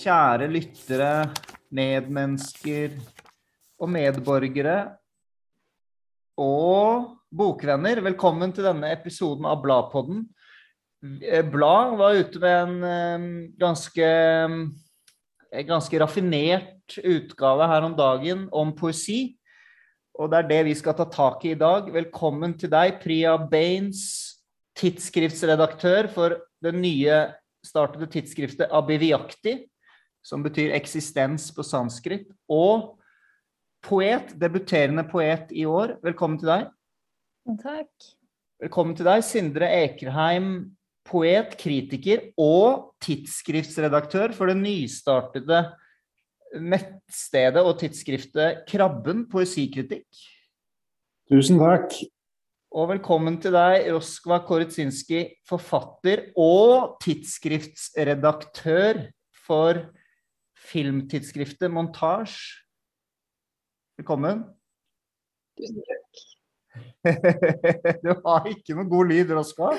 Kjære lyttere, medmennesker og medborgere og bokvenner. Velkommen til denne episoden av Bladpodden. Eh, Blad var ute med en ganske, en ganske raffinert utgave her om dagen om poesi. Og det er det vi skal ta tak i i dag. Velkommen til deg, Priya Baines, tidsskriftsredaktør for det nye startede tidsskriftet Abiviakti, som betyr eksistens på sanskrit, og poet, debuterende poet i år. Velkommen til deg. Takk. Velkommen til deg, Sindre Ekerheim, poet, kritiker og tidsskriftsredaktør for det nystartede nettstedet og tidsskriftet Krabben poesikritikk. Tusen takk. Og velkommen til deg, Roskva Koritsinski, forfatter og tidsskriftsredaktør for filmtidsskriftet Montasj. Velkommen. Tusen takk. du har ikke noe god lyd, Roska.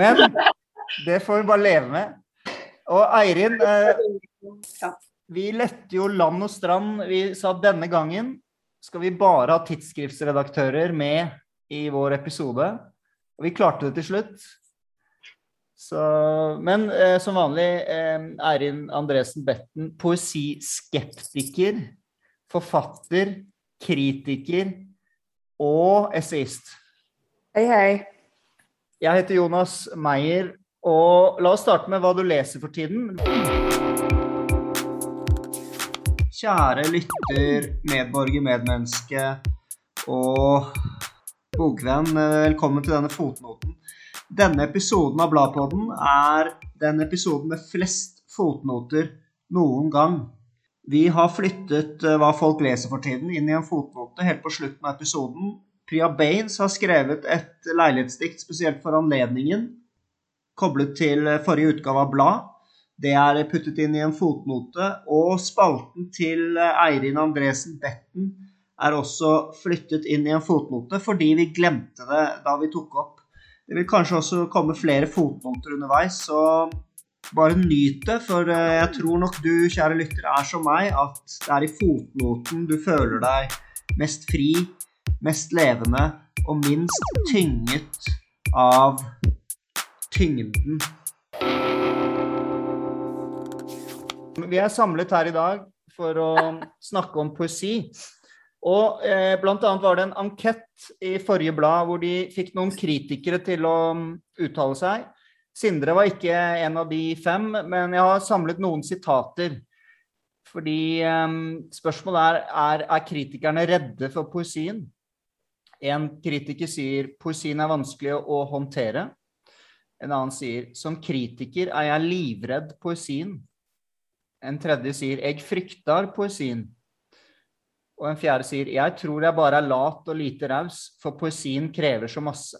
Men det får vi bare leve med. Og Eirin, eh, vi lette jo land og strand. Vi sa at denne gangen skal vi bare ha tidsskriftsredaktører med i vår episode. Og vi klarte det til slutt. Så, men eh, som vanlig, eh, Eirin Andresen Betten, poesiskeptiker, forfatter, kritiker og essayist. Hei, hei. Jeg heter Jonas Meyer, og la oss starte med hva du leser for tiden. Kjære lytter, medborger, medmenneske og bokvenn, velkommen til denne fotnoten. Denne episoden av Bladpodden er den episoden med flest fotnoter noen gang. Vi har flyttet eh, hva folk leser for tiden inn i en fotnote helt på slutten av episoden. Priya Baines har skrevet et leilighetsdikt spesielt for anledningen, koblet til eh, forrige utgave av Blad. Det er puttet inn i en fotnote, og spalten til eh, Eirin Andresen Betten er også flyttet inn i en fotnote fordi vi glemte det da vi tok opp. Det vil kanskje også komme flere fotnoter underveis, så bare nyt det, for eh, jeg tror nok du, kjære lytter, er som meg, at det er i fotnoten du føler deg mest fri, mest levende og minst tynget av tyngden. Vi er samlet her i dag for å snakke om poesi. Og eh, annet var det en ankett i forrige blad hvor de fikk noen kritikere til å uttale seg. Sindre var ikke en av de fem, men jeg har samlet noen sitater. Fordi eh, spørsmålet er, er er kritikerne redde for poesien. En kritiker sier poesien er vanskelig å håndtere. En annen sier som kritiker er jeg livredd poesien. En tredje sier jeg frykter poesien. Og en fjerde sier jeg tror jeg bare er lat og lite raus, for poesien krever så masse.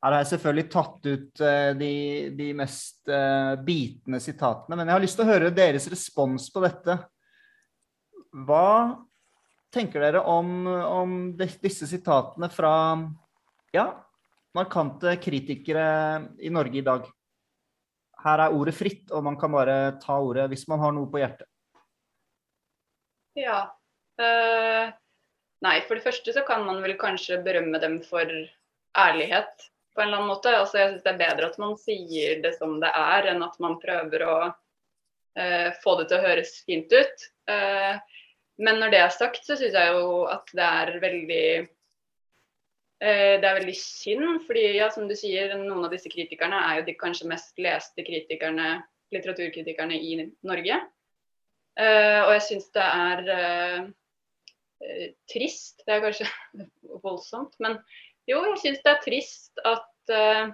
Her har jeg selvfølgelig tatt ut uh, de, de, mest uh, bitende sitatene, men jeg har lyst til å høre deres respons på dette. Hva tenker dere om, om disse sitatene fra ja, markante kritikere i Norge i dag? Her er ordet fritt, og man kan bare ta ordet hvis man har noe på hjertet. Ja. Uh, nei, for det første så kan man vel kanskje berømme dem for ærlighet på en eller annen måte. Altså, jeg syns det er bedre at man sier det som det er, enn at man prøver å uh, få det til å høres fint ut. Uh, men når det er sagt, så syns jeg jo at det er veldig det er veldig synd, fordi ja, som du sier, noen av disse kritikerne er jo de kanskje mest leste kritikerne, litteraturkritikerne i Norge. Og jeg syns det er trist, det er kanskje voldsomt, men jo, jeg syns det er trist at uh,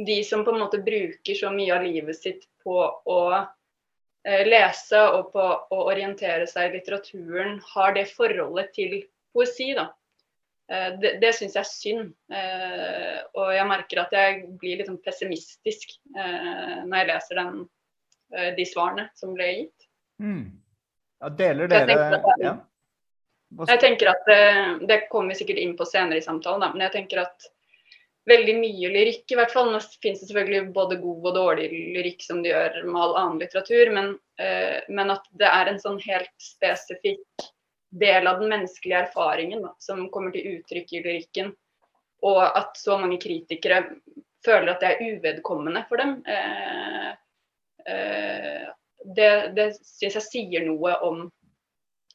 de som på en måte bruker så mye av livet sitt på å lese og på å orientere seg i litteraturen, har det forholdet til poesi, da. Det, det syns jeg er synd. Eh, og jeg merker at jeg blir litt sånn pessimistisk eh, når jeg leser den, eh, de svarene som ble gitt. Mm. Ja, deler dere ja. Jeg tenker at det, det kommer vi sikkert inn på senere i samtalen, da, men jeg tenker at veldig mye lyrikk, i hvert fall. Nå finnes det selvfølgelig både god og dårlig lyrikk, som det gjør med all annen litteratur, men, uh, men at det er en sånn helt spesifikk del av den menneskelige erfaringen da, som kommer til uttrykk i lyrikken. Og at så mange kritikere føler at det er uvedkommende for dem. Eh, eh, det det syns jeg sier noe om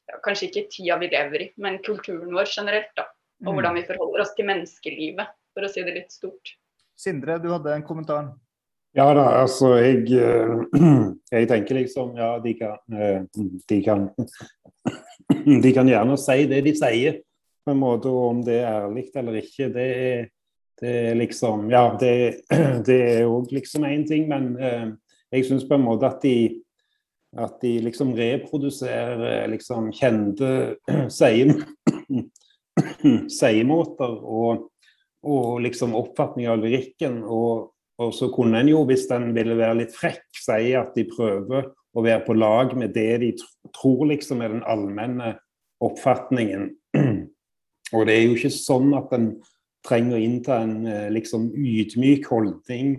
ja, kanskje ikke tida vi lever i, men kulturen vår generelt. da, Og Mm. hvordan vi forholder oss til menneskelivet, for å si det litt stort. Sindre, du hadde en kommentar. Ja da, altså jeg, eh, jeg tenker liksom Ja, de kan, eh, de kan De kan gjerne si det de sier, på en måte, og om det er ærlig eller ikke, det er, det er liksom Ja, det, det er òg liksom én ting, men eh, jeg syns på en måte at de at de liksom reproduserer liksom kjente seie- seiemåter og, og liksom oppfatning av lyrikken. Og, og så kunne en jo, hvis en ville være litt frekk, si at de prøver å være på lag med det de tror liksom er den allmenne oppfatningen. Og det er jo ikke sånn at en trenger å innta en eh, liksom ydmyk holdning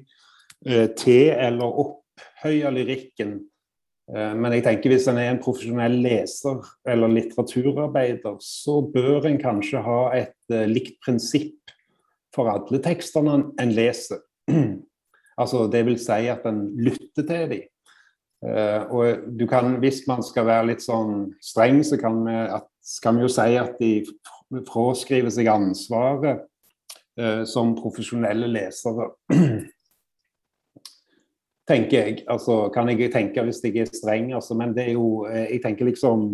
eh, til eller opphøye lyrikken. Eh, Men jeg tenker hvis en er en profesjonell leser eller litteraturarbeider, så bør en kanskje ha et eh, likt prinsipp for alle tekstene en- leser. altså det vil si at en lytter til dem. Eh, og du kan, hvis man skal være litt sånn streng, så kan vi, at, kan vi jo si at de fraskriver seg ansvaret som profesjonelle lesere. tenker jeg. Altså, kan jeg tenke hvis jeg er streng, altså, men det er jo eh, Jeg tenker liksom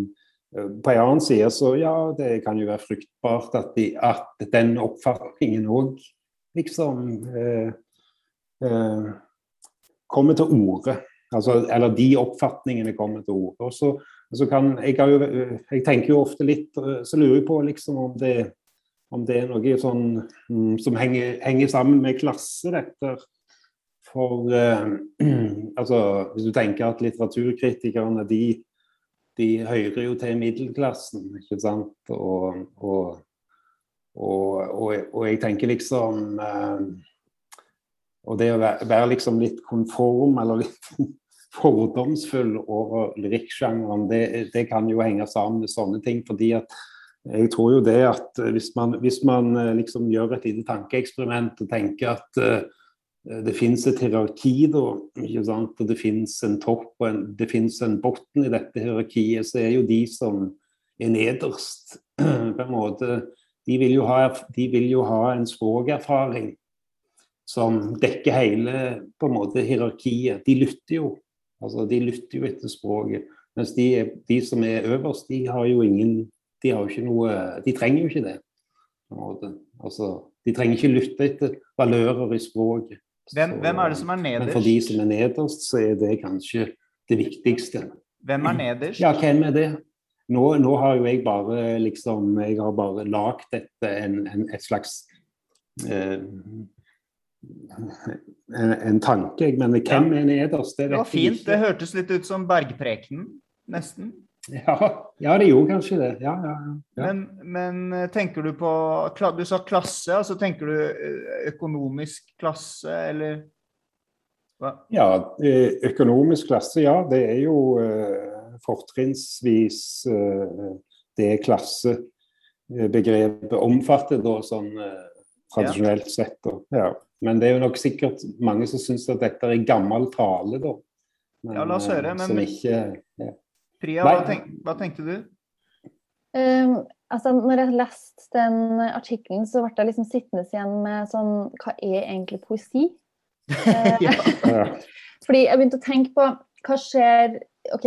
eh, På en annen side så ja, det kan jo være fruktbart at, de, at den oppfatningen òg liksom eh, eh, kommer til orde. Altså, eller de oppfatningene kommer til orde. Og så, så kan, jeg, jo, jeg tenker jo ofte litt eh, Så lurer jeg på liksom om det, om det er noe sånn mm, som henger, henger sammen med klasse, dette. For eh, altså, hvis du tenker at litteraturkritikerne de, de hører jo til middelklassen, ikke sant. Og, og, og, og, jeg tenker liksom eh, Og det å være, være liksom litt konform eller litt fordomsfull over lyrikksjangeren, det, det kan jo henge sammen med sånne ting. fordi at jeg tror jo det at hvis man, hvis man eh, liksom gjør et lite tankeeksperiment og tenker at uh, det finnes et hierarki, da, ikke sant? og det finnes en topp og en, det finnes en bunn i dette hierarkiet, så er jo de som er nederst, på en måte De vil jo ha, vil jo ha en språkerfaring som dekker hele på en måte hierarkiet. De lytter jo. Altså, de lytter jo etter språket. Mens de, de som er øverst, de har jo ingen De har jo ikke noe De trenger jo ikke det. på en måte. Altså, de trenger ikke lytte etter valører i språket. Hvem, hvem er det som er Men for de som er nederst, så er det kanskje det viktigste. Hvem er nederst? Ja, hvem er det? Nå, nå har jo jeg bare liksom Jeg har bare lagd dette en, en, et slags eh, en, en tanke. Men hvem er nederst? Det Det var fint. Det hørtes litt ut som Bergprekenen, nesten. Ja, ja, det gjorde kanskje det. Ja, ja. Men, men eh, tenker du på Du sa klasse, altså tenker du eh, økonomisk klasse, eller hva? Ja, eh, økonomisk klasse, ja. Det er jo fortrinnsvis det klassebegrepet omfatter, da, sånn tradisjonelt sett. Da. Ja. Men det er jo nok sikkert mange som syns at dette er gammel tale, da. Men, Ja, la oss høre, men- Som ikke. Priya, hva, tenk, hva tenkte du? Um, altså, når jeg leste den artikkelen, så ble jeg liksom sittende igjen med sånn Hva er egentlig poesi? Eh. Ja. Fordi jeg begynte å tenke på hva skjer Ok,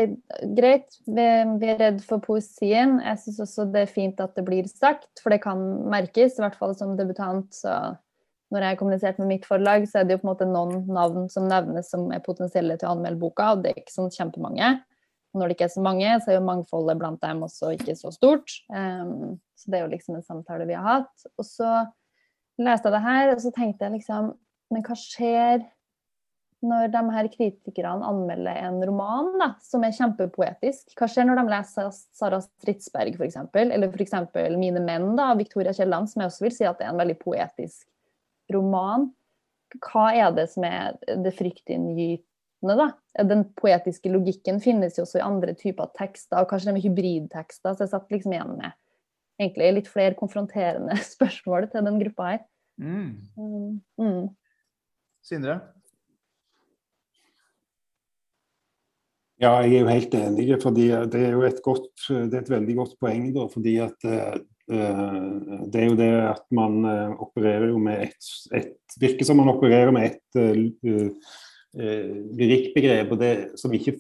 greit, vi, vi er redd for poesien. Jeg syns også det er fint at det blir sagt, for det kan merkes. I hvert fall som debutant. Så når jeg har kommunisert med mitt forlag, så er det jo på en måte noen navn som nevnes som er potensielle til å anmelde boka, og det er ikke sånn kjempemange. Når det ikke er så mange, så er jo mangfoldet blant dem også ikke så stort. Um, så det er jo liksom en samtale vi har hatt. Og så leste jeg det her, og så tenkte jeg liksom Men hva skjer når de her kritikerne anmelder en roman da, som er kjempepoetisk? Hva skjer når de leser Sara Stridsberg f.eks., eller f.eks. 'Mine menn' da, Victoria Kielland, som jeg også vil si at det er en veldig poetisk roman, hva er det som er det fryktinngytende, da? Den poetiske logikken finnes jo også i andre typer tekster, og kanskje med hybridtekster, så jeg satt liksom igjen med egentlig litt flere konfronterende spørsmål til den gruppa her. Mm. Mm. Mm. Sindre? Ja, jeg er jo helt enig. fordi Det er jo et, godt, det er et veldig godt poeng. Da, fordi at uh, Det er jo det at man uh, opererer jo med ett et Virker som man opererer med et uh, lyrikkbegrep og det, som, ikke,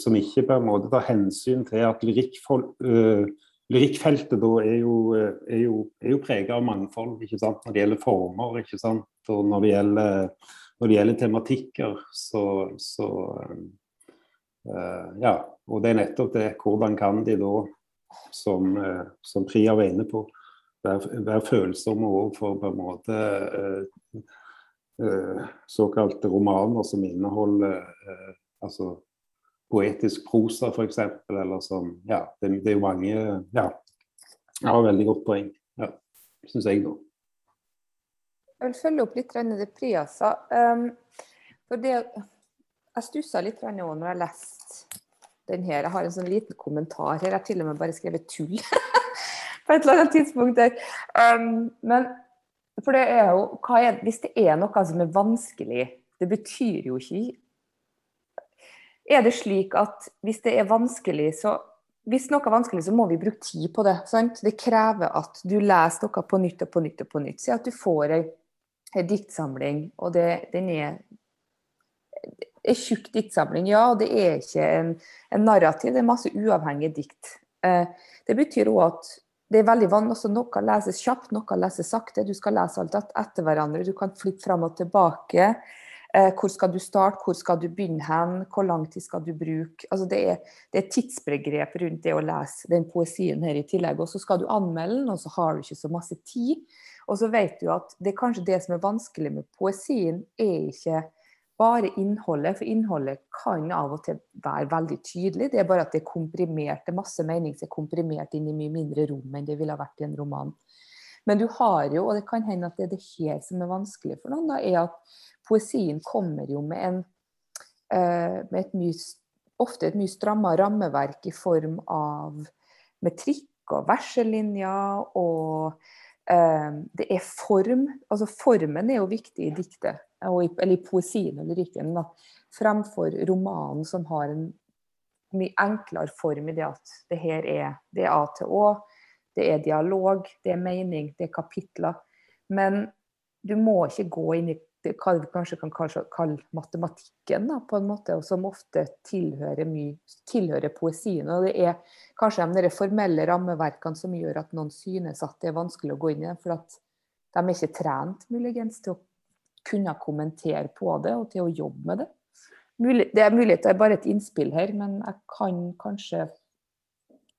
som ikke på en måte tar hensyn til at lyrikkfeltet da er jo, jo, jo preget av mangfold ikke sant? når det gjelder former. ikke sant? Og når det gjelder, når det gjelder tematikker, så, så Uh, ja, og det er nettopp det. Hvordan kan de da, som, uh, som Priya var inne på, være, være følsomme overfor på en måte uh, såkalte romaner som inneholder altså poetisk prosa, f.eks. Eller som Ja, det, det, er jo mange Ja, jeg har veldig godt poeng. Ja, syns jeg, da. Jeg vil følge opp litt det Priya sa. Um, for det jeg stussa litt nå når jeg leste den her. Jeg har en sånn liten kommentar her. Jeg har til og med bare skrevet 'tull' på et eller annet tidspunkt der. Um, men for det er jo er, Hvis det er noe som er vanskelig, det betyr jo ikke Er det slik at hvis det er vanskelig, så hvis noe er vanskelig, så må vi bruke tid på det. Sant? Det krever at du leser noe på nytt og på nytt og på nytt. Si at du får ei, ei diktsamling, og det, den er en tjukk diktsamling, ja. Og det er ikke en, en narrativ, det er masse uavhengige dikt. Eh, det betyr òg at det er veldig vanlig, også Noe leses kjapt, noe leses sakte. Du skal lese alt etter hverandre. Du kan flytte fram og tilbake. Eh, hvor skal du starte, hvor skal du begynne hen, hvor lang tid skal du bruke? Altså det, er, det tidsbegrep rundt det å lese den poesien her i tillegg. Og så skal du anmelde den, og så har du ikke så masse tid. Og så vet du at det er kanskje det som er vanskelig med poesien, er ikke bare innholdet, for innholdet kan av og til være veldig tydelig. Det er bare at det er komprimert, det er masse mening som er komprimert inn i mye mindre rom enn det ville vært i en roman. Men du har jo, og det kan hende at det er det her som er vanskelig for noen, da, er at poesien kommer jo med, en, uh, med et mye, ofte et mye strammere rammeverk i form av metrikk og verselinjer og uh, det er form. Altså formen er jo viktig i diktet eller i poesien eller lyrikken, da, fremfor romanen som har en mye enklere form i det at det her er, det er A til Å, det er dialog, det er mening, det er kapitler. Men du må ikke gå inn i hva vi kanskje kan kalle matematikken, da, på en måte, og som ofte tilhører, mye, tilhører poesien. Og det er kanskje de formelle rammeverkene som gjør at noen synes at det er vanskelig å gå inn i det. For at de er ikke trent muligens til å kunne kommentere på det og til å jobbe med det. Det er mulig det er bare et innspill her, men jeg kan kanskje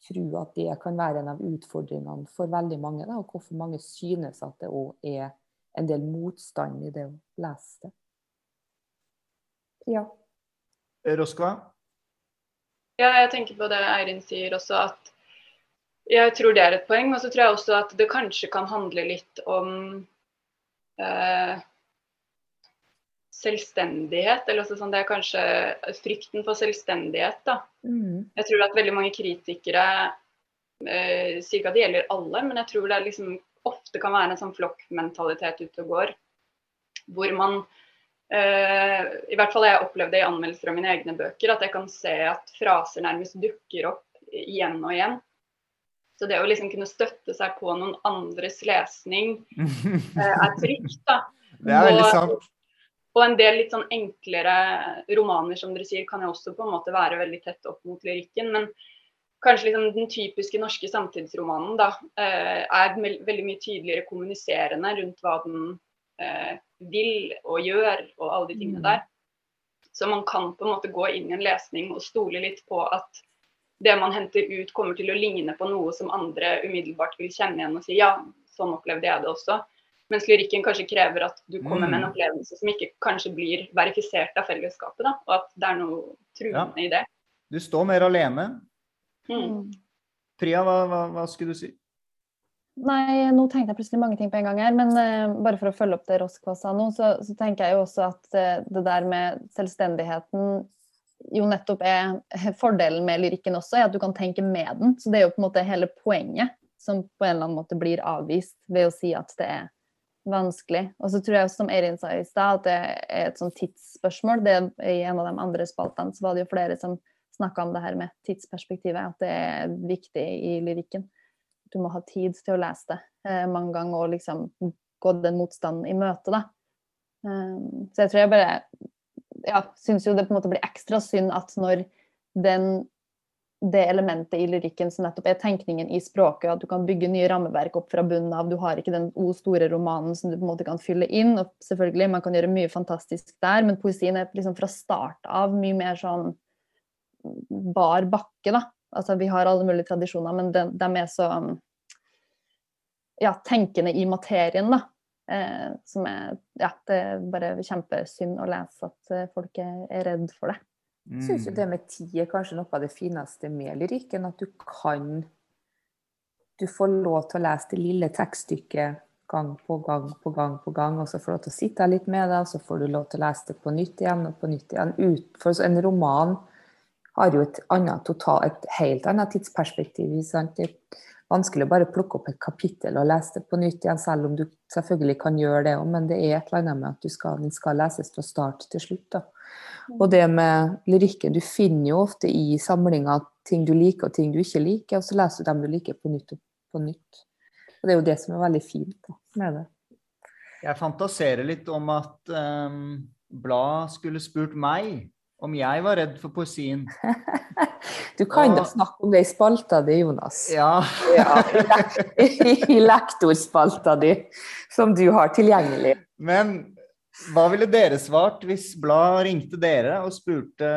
tro at det kan være en av utfordringene for veldig mange. Da, og hvorfor mange synes at det òg er en del motstand i det å lese det. Ja. Roskva? Ja, jeg tenker på det Eirin sier også, at jeg tror det er et poeng. Og så tror jeg også at det kanskje kan handle litt om eh, selvstendighet. eller også sånn, Det er kanskje frykten for selvstendighet. da. Mm. Jeg tror at veldig mange kritikere eh, sier ikke at det gjelder alle, men jeg tror det liksom ofte kan være en sånn flokkmentalitet ute og går. Hvor man eh, I hvert fall jeg opplevde det i anmeldelser av mine egne bøker, at jeg kan se at fraser nærmest dukker opp igjen og igjen. Så det å liksom kunne støtte seg på noen andres lesning eh, er trygt. da. Det er veldig sant. Og en del litt sånn enklere romaner som dere sier, kan jo også på en måte være veldig tett opp mot lyrikken. Men kanskje liksom den typiske norske samtidsromanen da, eh, er veldig mye tydeligere kommuniserende rundt hva den eh, vil og gjør og alle de tingene mm. der. Så man kan på en måte gå inn i en lesning og stole litt på at det man henter ut, kommer til å ligne på noe som andre umiddelbart vil kjenne igjen og si ja, sånn opplevde jeg det også. Mens lyrikken kanskje krever at du kommer med en mm. opplevelse som ikke kanskje blir verifisert av fellesskapet. Da, og at det er noe truende ja. i det. Du står mer alene. Mm. Priya, hva, hva, hva, skulle du si? Nei, nå tenkte jeg plutselig mange ting på en gang her. Men uh, bare for å følge opp det Roskva sa nå, så, så tenker jeg jo også at uh, det der med selvstendigheten jo nettopp er fordelen med lyrikken også, er at du kan tenke med den. Så det er jo på en måte hele poenget som på en eller annen måte blir avvist ved å si at det er vanskelig. Og så tror jeg som Eirin sa i stad, at det er et sånn tidsspørsmål. Det, I en av de andre spaltene så var det jo flere som snakka om det her med tidsperspektivet, at det er viktig i lyrikken du må ha tid til å lese det eh, mange ganger og liksom gå den motstanden i møte, da. Um, så jeg tror jeg bare ja, syns jo det på en måte blir ekstra synd at når den det elementet i lyrikken som nettopp er tenkningen i språket, at du kan bygge nye rammeverk opp fra bunnen av. Du har ikke den o store romanen som du på en måte kan fylle inn. og selvfølgelig, Man kan gjøre mye fantastisk der, men poesien er liksom fra start av mye mer sånn bar bakke. da. Altså, vi har alle mulige tradisjoner, men de, de er så ja, tenkende i materien, da. Eh, som er Ja, det er bare kjempesynd å lese at eh, folk er, er redd for det. Jeg syns jo det med tid er kanskje noe av det fineste med lyrikken. At du kan Du får lov til å lese det lille tekststykket gang på gang på gang på gang, og så får du lov til å sitte litt med det, og så får du lov til å lese det på nytt igjen og på nytt igjen. Ut, for en roman har jo et, annet, total, et helt annet tidsperspektiv. Sant? Det er vanskelig å bare plukke opp et kapittel og lese det på nytt igjen, selv om du selvfølgelig kan gjøre det òg, men det er et eller annet med at skal, den skal leses fra start til slutt. Da. Og det med lyrikken, du finner jo ofte i samlinga ting du liker og ting du ikke liker, og så leser du dem du liker på nytt og på nytt. Og det er jo det som er veldig fint da, med det. Jeg fantaserer litt om at um, Blad skulle spurt meg om jeg var redd for poesien. Du kan da snakke om det i spalta di, Jonas. Ja. ja I, I lektorspalta di, som du har tilgjengelig. Men hva ville dere svart hvis Blad ringte dere og spurte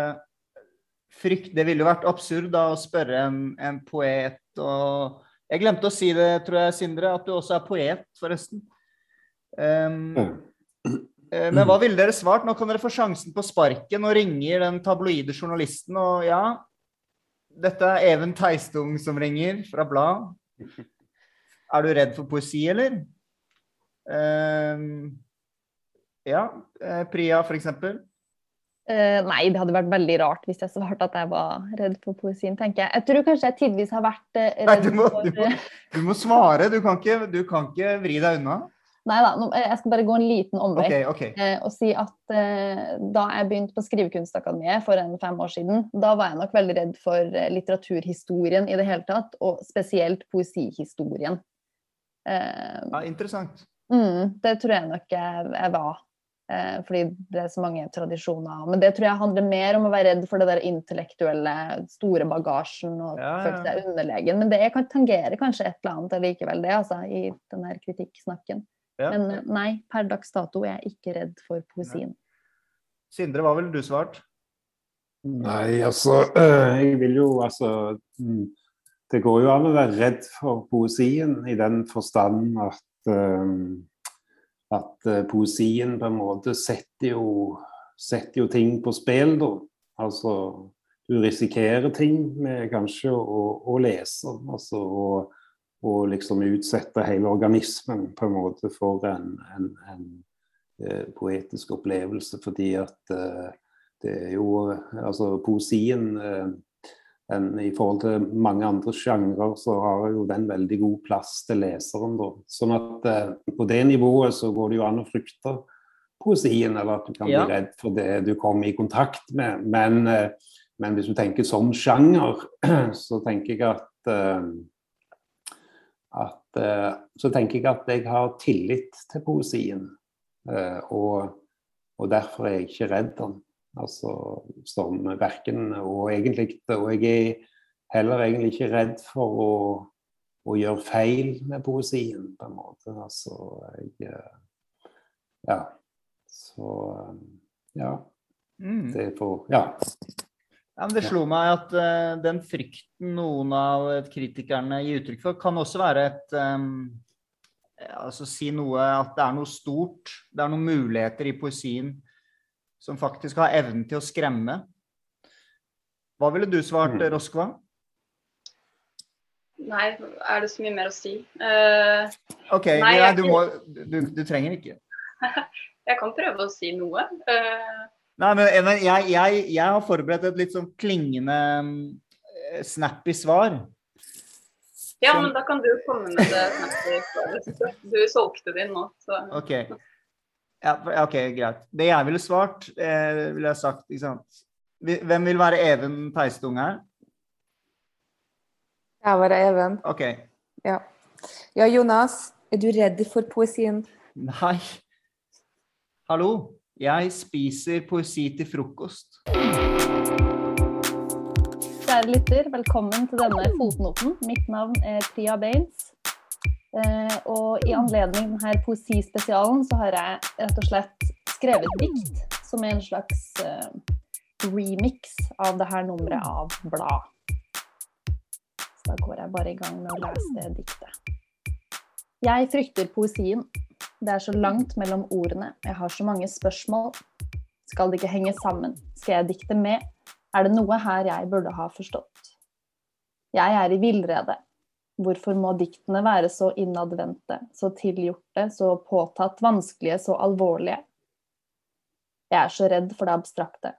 frykt Det ville jo vært absurd da å spørre en, en poet og Jeg glemte å si det, tror jeg, Sindre, at du også er poet, forresten. Um, mm. men hva ville dere svart? Nå kan dere få sjansen på sparken og ringer den tabloide journalisten. Og ja, dette er Even Teistung som ringer fra Blad. Er du redd for poesi, eller? Uh, ja. Eh, Priya, eksempel? Uh, nei, det hadde vært veldig rart hvis jeg svarte at jeg var redd for poesien, tenker jeg. Jeg tror kanskje jeg tidvis har vært uh, redd nei, du må, for du må, du må svare. Du kan, ikke, du kan ikke vri deg unna. Nei da, jeg skal bare gå en liten omvei okay, okay. eh, og si at eh, da jeg begynte på Skrivekunstakademiet for en fem år siden, da var jeg nok veldig redd for eh, litteraturhistorien i det hele tatt, og spesielt poesihistorien. Eh, ja, interessant. Mm, det tror jeg nok jeg, jeg var. Eh, fordi det er så mange tradisjoner. Men det tror jeg handler mer om å være redd for det der intellektuelle, store bagasjen og ja, ja. føle seg underlegen. Men det kan tangere kanskje et eller annet likevel, det, altså, i den her kritikksnakken. Ja. Men eh, nei, per dags dato er jeg ikke redd for poesien. Sindre, hva ville du svart? Nei, altså Jeg vil jo altså mm, Det går jo an å være redd for poesien i den forstand at at poesien på en måte setter jo, setter jo ting på spill, da. Altså du risikerer ting med kanskje å, å lese. Altså, og liksom utsette hele organismen på en måte for en, en, en eh, poetisk opplevelse. Fordi at eh, det er jo Altså poesien eh, en, I forhold til mange andre sjangre så har jo den veldig god plass til leseren. Da. Sånn at eh, på det nivået så går det jo an å frykte poesien, eller at du kan ja. bli redd for det du kommer i kontakt med. Men, eh, men hvis du tenker som sjanger, så tenker jeg at eh, at, eh, så tenker jeg at jeg har tillit til poesien. Eh, og, og derfor er jeg ikke redd den. Altså som verken Og egentlig Og jeg er heller egentlig ikke redd for å, å gjøre feil med poesien, på en måte. Altså jeg eh, Ja. Så ja. Mm. Det får Ja. Ja, det slo meg at uh, den frykten noen av kritikerne gir uttrykk for, kan også være et um, Altså si noe at det er noe stort, det er noen muligheter i poesien som faktisk har evnen til å skremme. Hva ville du svart, mm. Roskva? Nei, er det så mye mer å si? Uh, OK, Nei, ja, du, må, du, du trenger ikke. jeg kan prøve å si noe. Uh, Nei, men men jeg, jeg, jeg har forberedt et litt sånn klingende eh, snappy svar. ja, men da kan du komme med det snappy svaret. Du solgte det inn nå, så OK. Ja, ok, greit. Det jeg ville svart, eh, ville jeg sagt, ikke sant Hvem vil være Even Peistung her? Jeg være Even. OK. Ja. ja, Jonas. Er du redd for poesien? Nei. Hallo? Jeg spiser poesi til frokost. Kjære lytter, velkommen til denne fotnoten. Mitt navn er Tia Baines. Eh, og i anledning denne poesispesialen så har jeg rett og slett skrevet dikt som er en slags eh, remix av det her nummeret av Blad. Så da går jeg bare i gang med å lese det diktet. Jeg frykter poesien. Det er så langt mellom ordene. Jeg har så mange spørsmål. Skal det ikke henge sammen? Skal jeg dikte med? Er det noe her jeg burde ha forstått? Jeg er i villrede. Hvorfor må diktene være så innadvendte, så tilgjorte, så påtatt vanskelige, så alvorlige? Jeg er så redd for det abstrakte.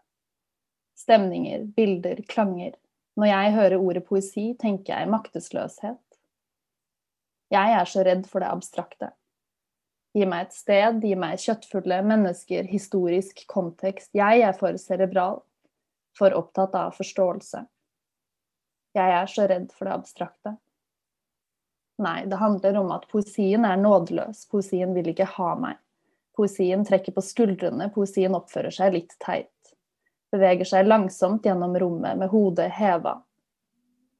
Stemninger, bilder, klanger. Når jeg hører ordet poesi, tenker jeg maktesløshet. Jeg er så redd for det abstrakte. Gi meg et sted, gi meg kjøttfulle mennesker, historisk kontekst. Jeg er for cerebral for opptatt av forståelse. Jeg er så redd for det abstrakte. Nei, det handler om at poesien er nådeløs, poesien vil ikke ha meg. Poesien trekker på skuldrene, poesien oppfører seg litt teit. Beveger seg langsomt gjennom rommet med hodet heva.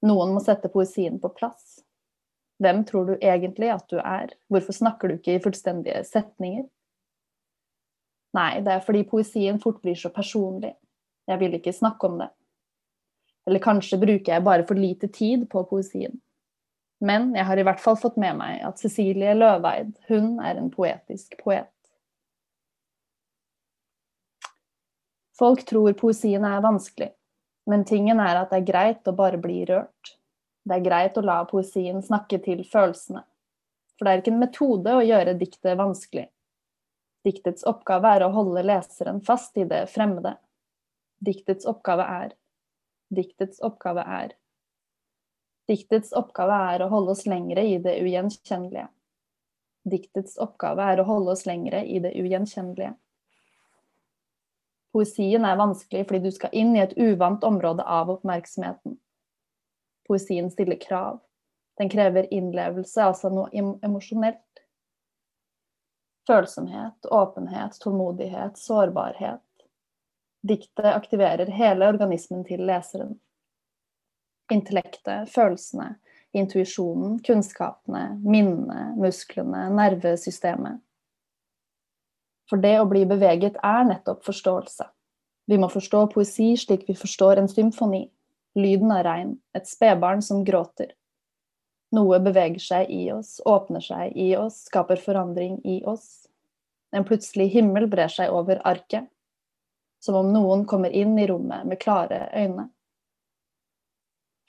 Noen må sette poesien på plass. Hvem tror du egentlig at du er? Hvorfor snakker du ikke i fullstendige setninger? Nei, det er fordi poesien fort blir så personlig. Jeg vil ikke snakke om det. Eller kanskje bruker jeg bare for lite tid på poesien. Men jeg har i hvert fall fått med meg at Cecilie Løveid, hun er en poetisk poet. Folk tror poesien er vanskelig, men tingen er at det er greit å bare bli rørt. Det er greit å la poesien snakke til følelsene. For det er ikke en metode å gjøre diktet vanskelig. Diktets oppgave er å holde leseren fast i det fremmede. Diktets oppgave er Diktets oppgave er Diktets oppgave er å holde oss lengre i det ugjenkjennelige. Diktets oppgave er å holde oss lengre i det ugjenkjennelige. Poesien er vanskelig fordi du skal inn i et uvant område av oppmerksomheten. Poesien stiller krav. Den krever innlevelse, altså noe em- emosjonelt. Følsomhet, åpenhet, tålmodighet, sårbarhet. Diktet aktiverer hele organismen til leseren. Intellektet, følelsene, intuisjonen, kunnskapene, minnene, musklene, nervesystemet. For det å bli beveget er nettopp forståelse. Vi må forstå poesi slik vi forstår en symfoni. Lyden av regn, et spedbarn som gråter. Noe beveger seg i oss, åpner seg i oss, skaper forandring i oss. En plutselig himmel brer seg over arket, som om noen kommer inn i rommet med klare øyne.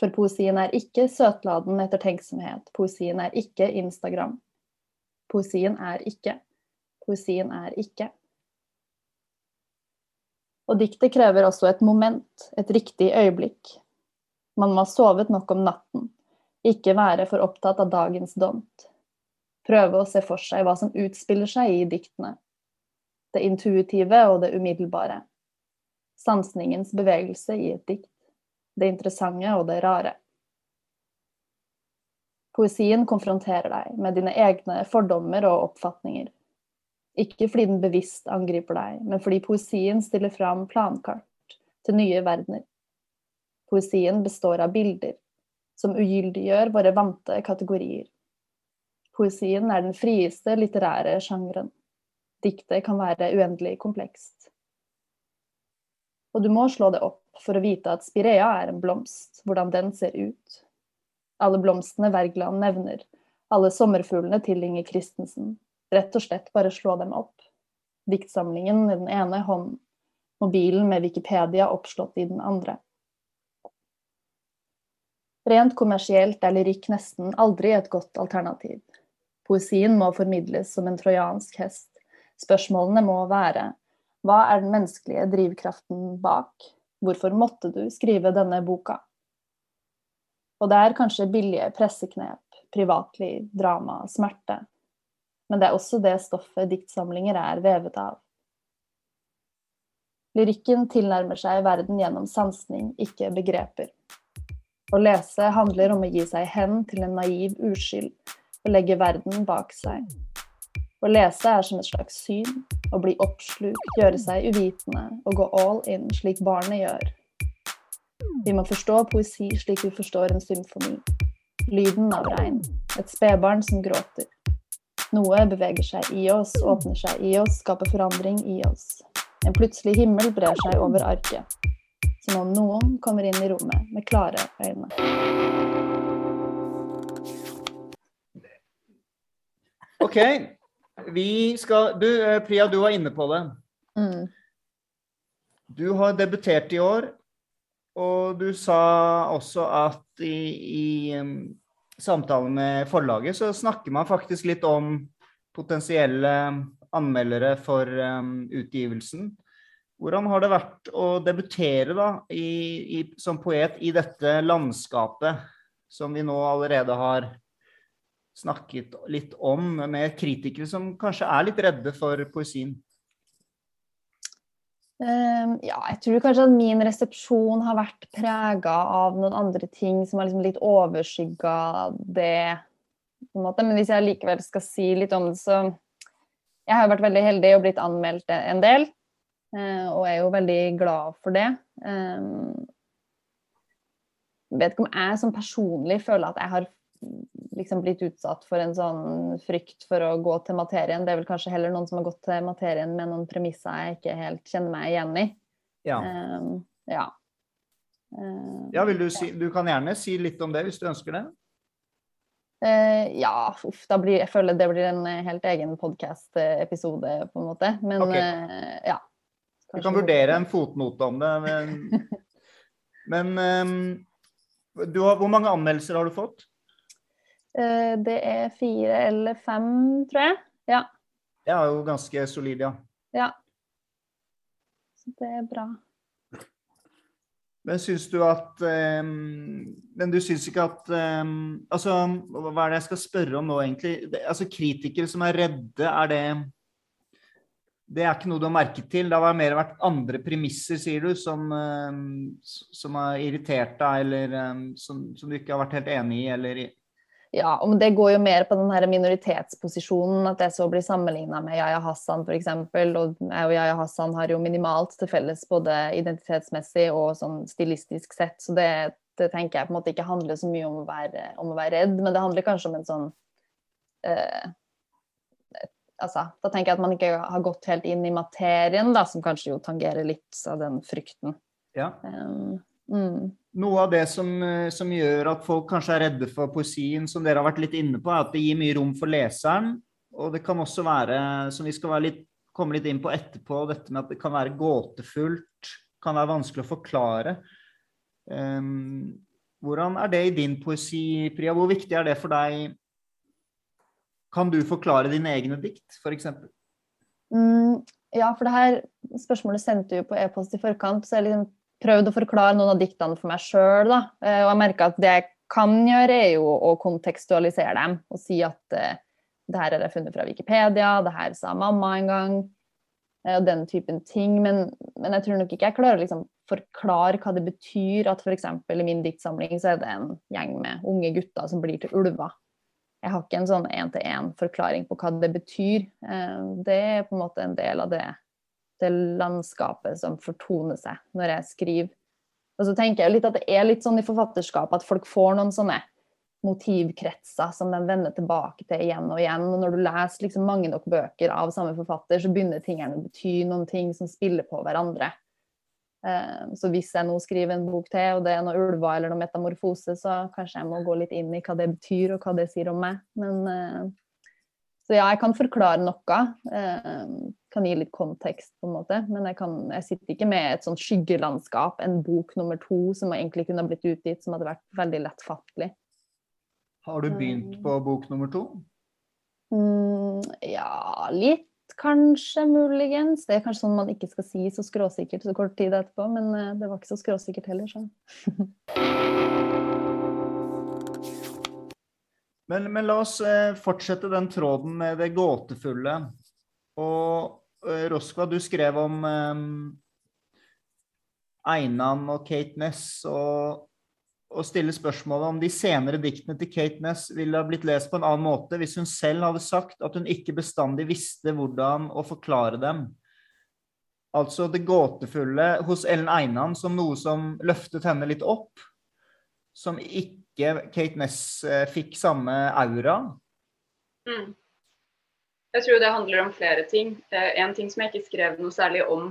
For poesien er ikke søtladen ettertenksomhet, poesien er ikke Instagram. Poesien er ikke. Poesien er ikke. Og diktet krever også et moment, et riktig øyeblikk. Man må ha sovet nok om natten, ikke være for opptatt av dagens dont. Prøve å se for seg hva som utspiller seg i diktene. Det intuitive og det umiddelbare. Sansningens bevegelse i et dikt. Det interessante og det rare. Poesien konfronterer deg med dine egne fordommer og oppfatninger. Ikke fordi den bevisst angriper deg, men fordi poesien stiller fram plankart til nye verdener. Poesien består av bilder, som ugyldiggjør våre vante kategorier. Poesien er den frieste litterære sjangeren. Diktet kan være uendelig komplekst. Og du må slå det opp for å vite at spirea er en blomst, hvordan den ser ut. Alle blomstene Wergeland nevner, alle sommerfuglene til Inger Christensen. Rett og slett bare slå dem opp. Diktsamlingen i den ene hånden, mobilen med Wikipedia oppslått i den andre. Rent kommersielt er lyrikk nesten aldri et godt alternativ. Poesien må formidles som en trojansk hest. Spørsmålene må være hva er den menneskelige drivkraften bak? Hvorfor måtte du skrive denne boka? Og det er kanskje billige presseknep, privatliv, drama, smerte. Men det er også det stoffet diktsamlinger er vevet av. Lyrikken tilnærmer seg verden gjennom sansning, ikke begreper. Å lese handler om å gi seg hen til en naiv uskyld og legge verden bak seg. Å lese er som et slags syn, å bli oppslukt, gjøre seg uvitende og gå all in slik barnet gjør. Vi må forstå poesi slik vi forstår en symfoni. Lyden av regn. Et spedbarn som gråter. Noe beveger seg i oss, åpner seg i oss, skaper forandring i oss. En plutselig himmel brer seg over arket. Som om noen kommer inn i rommet med klare øyne. OK. Vi skal Du, eh, Priya, du var inne på det. Mm. Du har debutert i år, og du sa også at i, i samtalen med forlaget så snakker man faktisk litt om potensielle anmeldere for um, utgivelsen. Hvordan har det vært å debutere da, i, i, som poet i dette landskapet som vi nå allerede har snakket litt om, med kritikere som kanskje er litt redde for poesien? Um, ja, jeg tror kanskje at min resepsjon har vært prega av noen andre ting som har liksom litt overskygga det. Men hvis jeg likevel skal si litt om det, så Jeg har jo vært veldig heldig og blitt anmeldt en del. Uh, og er jo veldig glad for det. Um, vet ikke om jeg som personlig føler at jeg har liksom blitt utsatt for en sånn frykt for å gå til materien. Det er vel kanskje heller noen som har gått til materien med noen premisser jeg ikke helt kjenner meg igjen i. Ja. Um, ja. Uh, ja, vil du si Du kan gjerne si litt om det hvis du ønsker det. uh, ja, uff, da blir jeg føler det blir en helt egen podkast-episode, på en måte. Men okay. uh, ja. Du kan vurdere en fotnote om det. Men, men um, du har, hvor mange anmeldelser har du fått? Uh, det er fire eller fem, tror jeg. Ja. Det er jo ganske solid, ja. ja. Så det er bra. Men syns du at um, Men du syns ikke at um, Altså, hva er det jeg skal spørre om nå, egentlig? Altså, Kritikere som er redde, er det Det er ikke noe du har merket til? Det har mer vært andre premisser, sier du, som, um, som har irritert deg, eller som, som du ikke har vært helt enig i, eller i Ja, og det går jo mer på den her minoritetsposisjonen, at jeg så blir sammenligna med Yahya Hassan f.eks. Og jeg og Yahya Hassan har jo minimalt til felles både identitetsmessig og sånn stilistisk sett. Så det, det tenker jeg på en måte ikke handler så mye om å være, om å være redd, men det handler kanskje om en sånn eh, altså, Da tenker jeg at man ikke har gått helt inn i materien, da, som kanskje jo tangerer litt av den frykten. Ja. Um, mm. Noe av det som, eh, som gjør at folk kanskje er redde for poesien, som dere har vært litt inne på, er at det gir mye rom for leseren. Og det kan også være, som vi skal være litt, komme litt inn på etterpå, dette med at det kan være gåtefullt, kan være vanskelig å forklare. Um, hvordan er det i din poesi, Priya? Hvor viktig er det for deg? Kan du forklare dine egne dikt, f.eks.? Mm, ja, for det her spørsmålet sendte du jo på e-post i forkant, så jeg liksom prøvd å forklare noen av diktene for meg sjøl. Og jeg merker at det jeg kan gjøre, er jo å kontekstualisere dem og si at uh, det her har jeg funnet fra Wikipedia, det her sa mamma en gang, uh, og den typen ting. Men, men, jeg tror nok ikke jeg klarer å liksom, forklare hva det betyr at f.eks. i min diktsamling så er det en gjeng med unge gutter som blir til ulver. Jeg har ikke en sånn én-til-én-forklaring på hva det betyr. Det er på en måte en del av det det landskapet som fortoner seg når jeg skriver. Og så tenker jeg litt at det er litt sånn i forfatterskap at folk får noen sånne motivkretser som de vender tilbake til igjen og igjen. Og når du leser liksom mange nok bøker av samme forfatter, så begynner tingene å bety noen ting som spiller på hverandre. Så hvis jeg nå skriver en bok til, og det er noe ulver eller noe metamorfose, så kanskje jeg må gå litt inn i hva det betyr, og hva det sier om meg. Men så ja, jeg kan forklare noe. Kan gi litt kontekst, på en måte. Men jeg, kan, jeg sitter ikke med et sånt skyggelandskap, en bok nummer to som egentlig kunne blitt utgitt, som hadde vært veldig lettfattelig. Har du begynt på bok nummer to? Mm, ja, litt kanskje, muligens. Det er kanskje sånn man ikke skal si så skråsikkert så kort tid etterpå, men eh, det var ikke så skråsikkert heller, så. men, men, la oss eh, fortsette den tråden med det gåtefulle. Og Roskva, du skrev om eh, Einan og Kate Ness, og, og stille spørsmålet om de senere diktene til Kate Ness ville ha blitt lest på en annen måte hvis hun selv hadde sagt at hun ikke bestandig visste hvordan å forklare dem. Altså det gåtefulle hos Ellen Einan som noe som løftet henne litt opp, som ikke Kate Ness eh, fikk samme aura. Mm. Jeg tror det handler om flere ting. En ting som jeg ikke skrev noe særlig om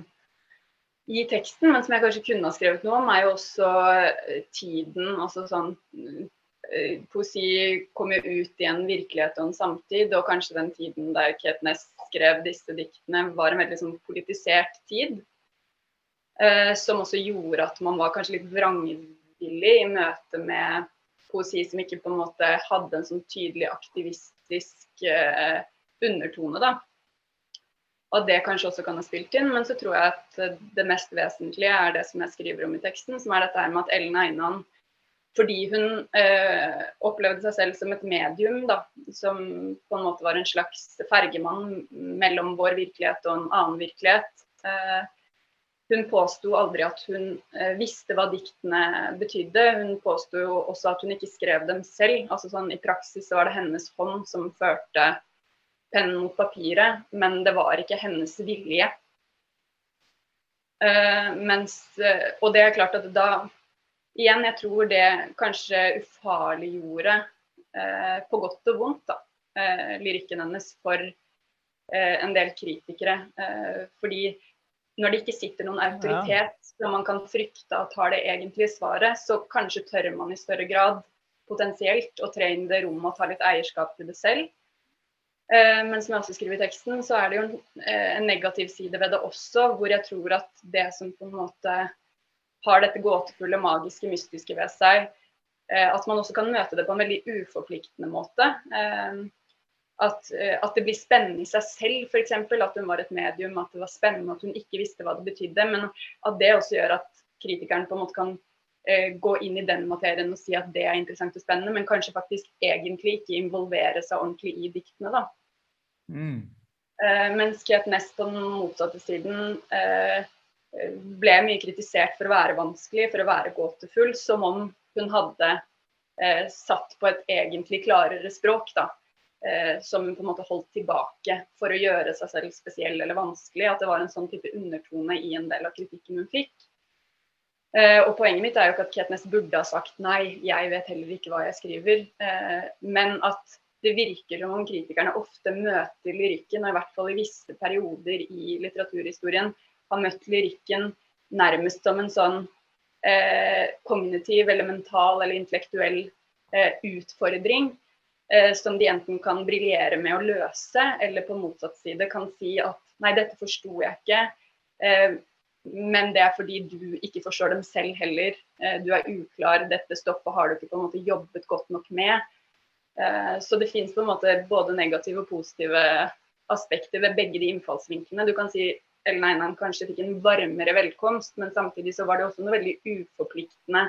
i teksten, men som jeg kanskje kunne ha skrevet noe om, er jo også eh, tiden. altså sånn eh, Poesi kommer ut i en virkelighet og en samtid, og kanskje den tiden der Ketnes skrev disse diktene, var en veldig sånn politisert tid. Eh, som også gjorde at man var kanskje litt vrangvillig i møte med poesi som ikke på en måte hadde en sånn tydelig aktivistisk eh, undertone. da. Og det kanskje også kan ha spilt inn, men så tror jeg at det mest vesentlige er det som jeg skriver om i teksten, som er dette med at Ellen Einan fordi hun eh, opplevde seg selv som et medium, da, som på en måte var en slags fergemann mellom vår virkelighet og en annen virkelighet. Eh, hun påsto aldri at hun eh, visste hva diktene betydde. Hun påsto også at hun ikke skrev dem selv. altså sånn I praksis var det hennes hånd som førte pennen mot papiret, men det var ikke hennes vilje. Uh, mens, uh, og det er klart at da Igjen, jeg tror det kanskje ufarliggjorde uh, på godt og vondt da, lyrikken hennes for en del kritikere. fordi når det ikke sitter noen autoritet som man kan frykte at har det egentlige svaret, så kanskje tør man i større grad potensielt å tre inn det rommet og ta litt eierskap til det selv. Eh, men som jeg også skriver i teksten, så er det jo en, eh, en, negativ side ved det også, hvor jeg tror at det som på en måte har dette gåtefulle, magiske, mystiske ved seg, eh, at man også kan møte det på en veldig uforpliktende måte. At, at det blir spennende i seg selv, f.eks. At hun var et medium, at det var spennende at hun ikke visste hva det betydde. Men at det også gjør at kritikeren på en måte kan gå inn i den materien og si at det er interessant og spennende, men kanskje faktisk egentlig ikke involvere seg ordentlig i diktene. da. Mm. Uh, mens Kate på den motsatte siden uh, ble mye kritisert for å være vanskelig, for å være gåtefull, som om hun hadde uh, satt på et egentlig klarere språk. da, Som hun på en måte holdt tilbake for å gjøre seg selv spesiell eller vanskelig. At det var en sånn type undertone i en del av kritikken hun fikk. og Poenget mitt er jo ikke at Ketnes burde ha sagt nei, jeg vet heller ikke hva jeg skriver. men at det virker som om kritikerne ofte møter lyrikken, og i hvert fall i visse perioder i litteraturhistorien har møtt lyrikken nærmest som en sånn eh, kognitiv eller mental eller intellektuell eh, utfordring eh, som de enten kan briljere med å løse, eller på motsatt side kan si at nei, dette forsto jeg ikke. Eh, men det er fordi du ikke forstår dem selv heller. Eh, du er uklar, dette stoppet har du ikke på en måte jobbet godt nok med. Eh, så det finnes på en måte både negative og positive aspekter ved begge de innfallsvinklene. Du kan si Ellen Einan kanskje fikk en varmere velkomst, men samtidig så var det også noe veldig uforpliktende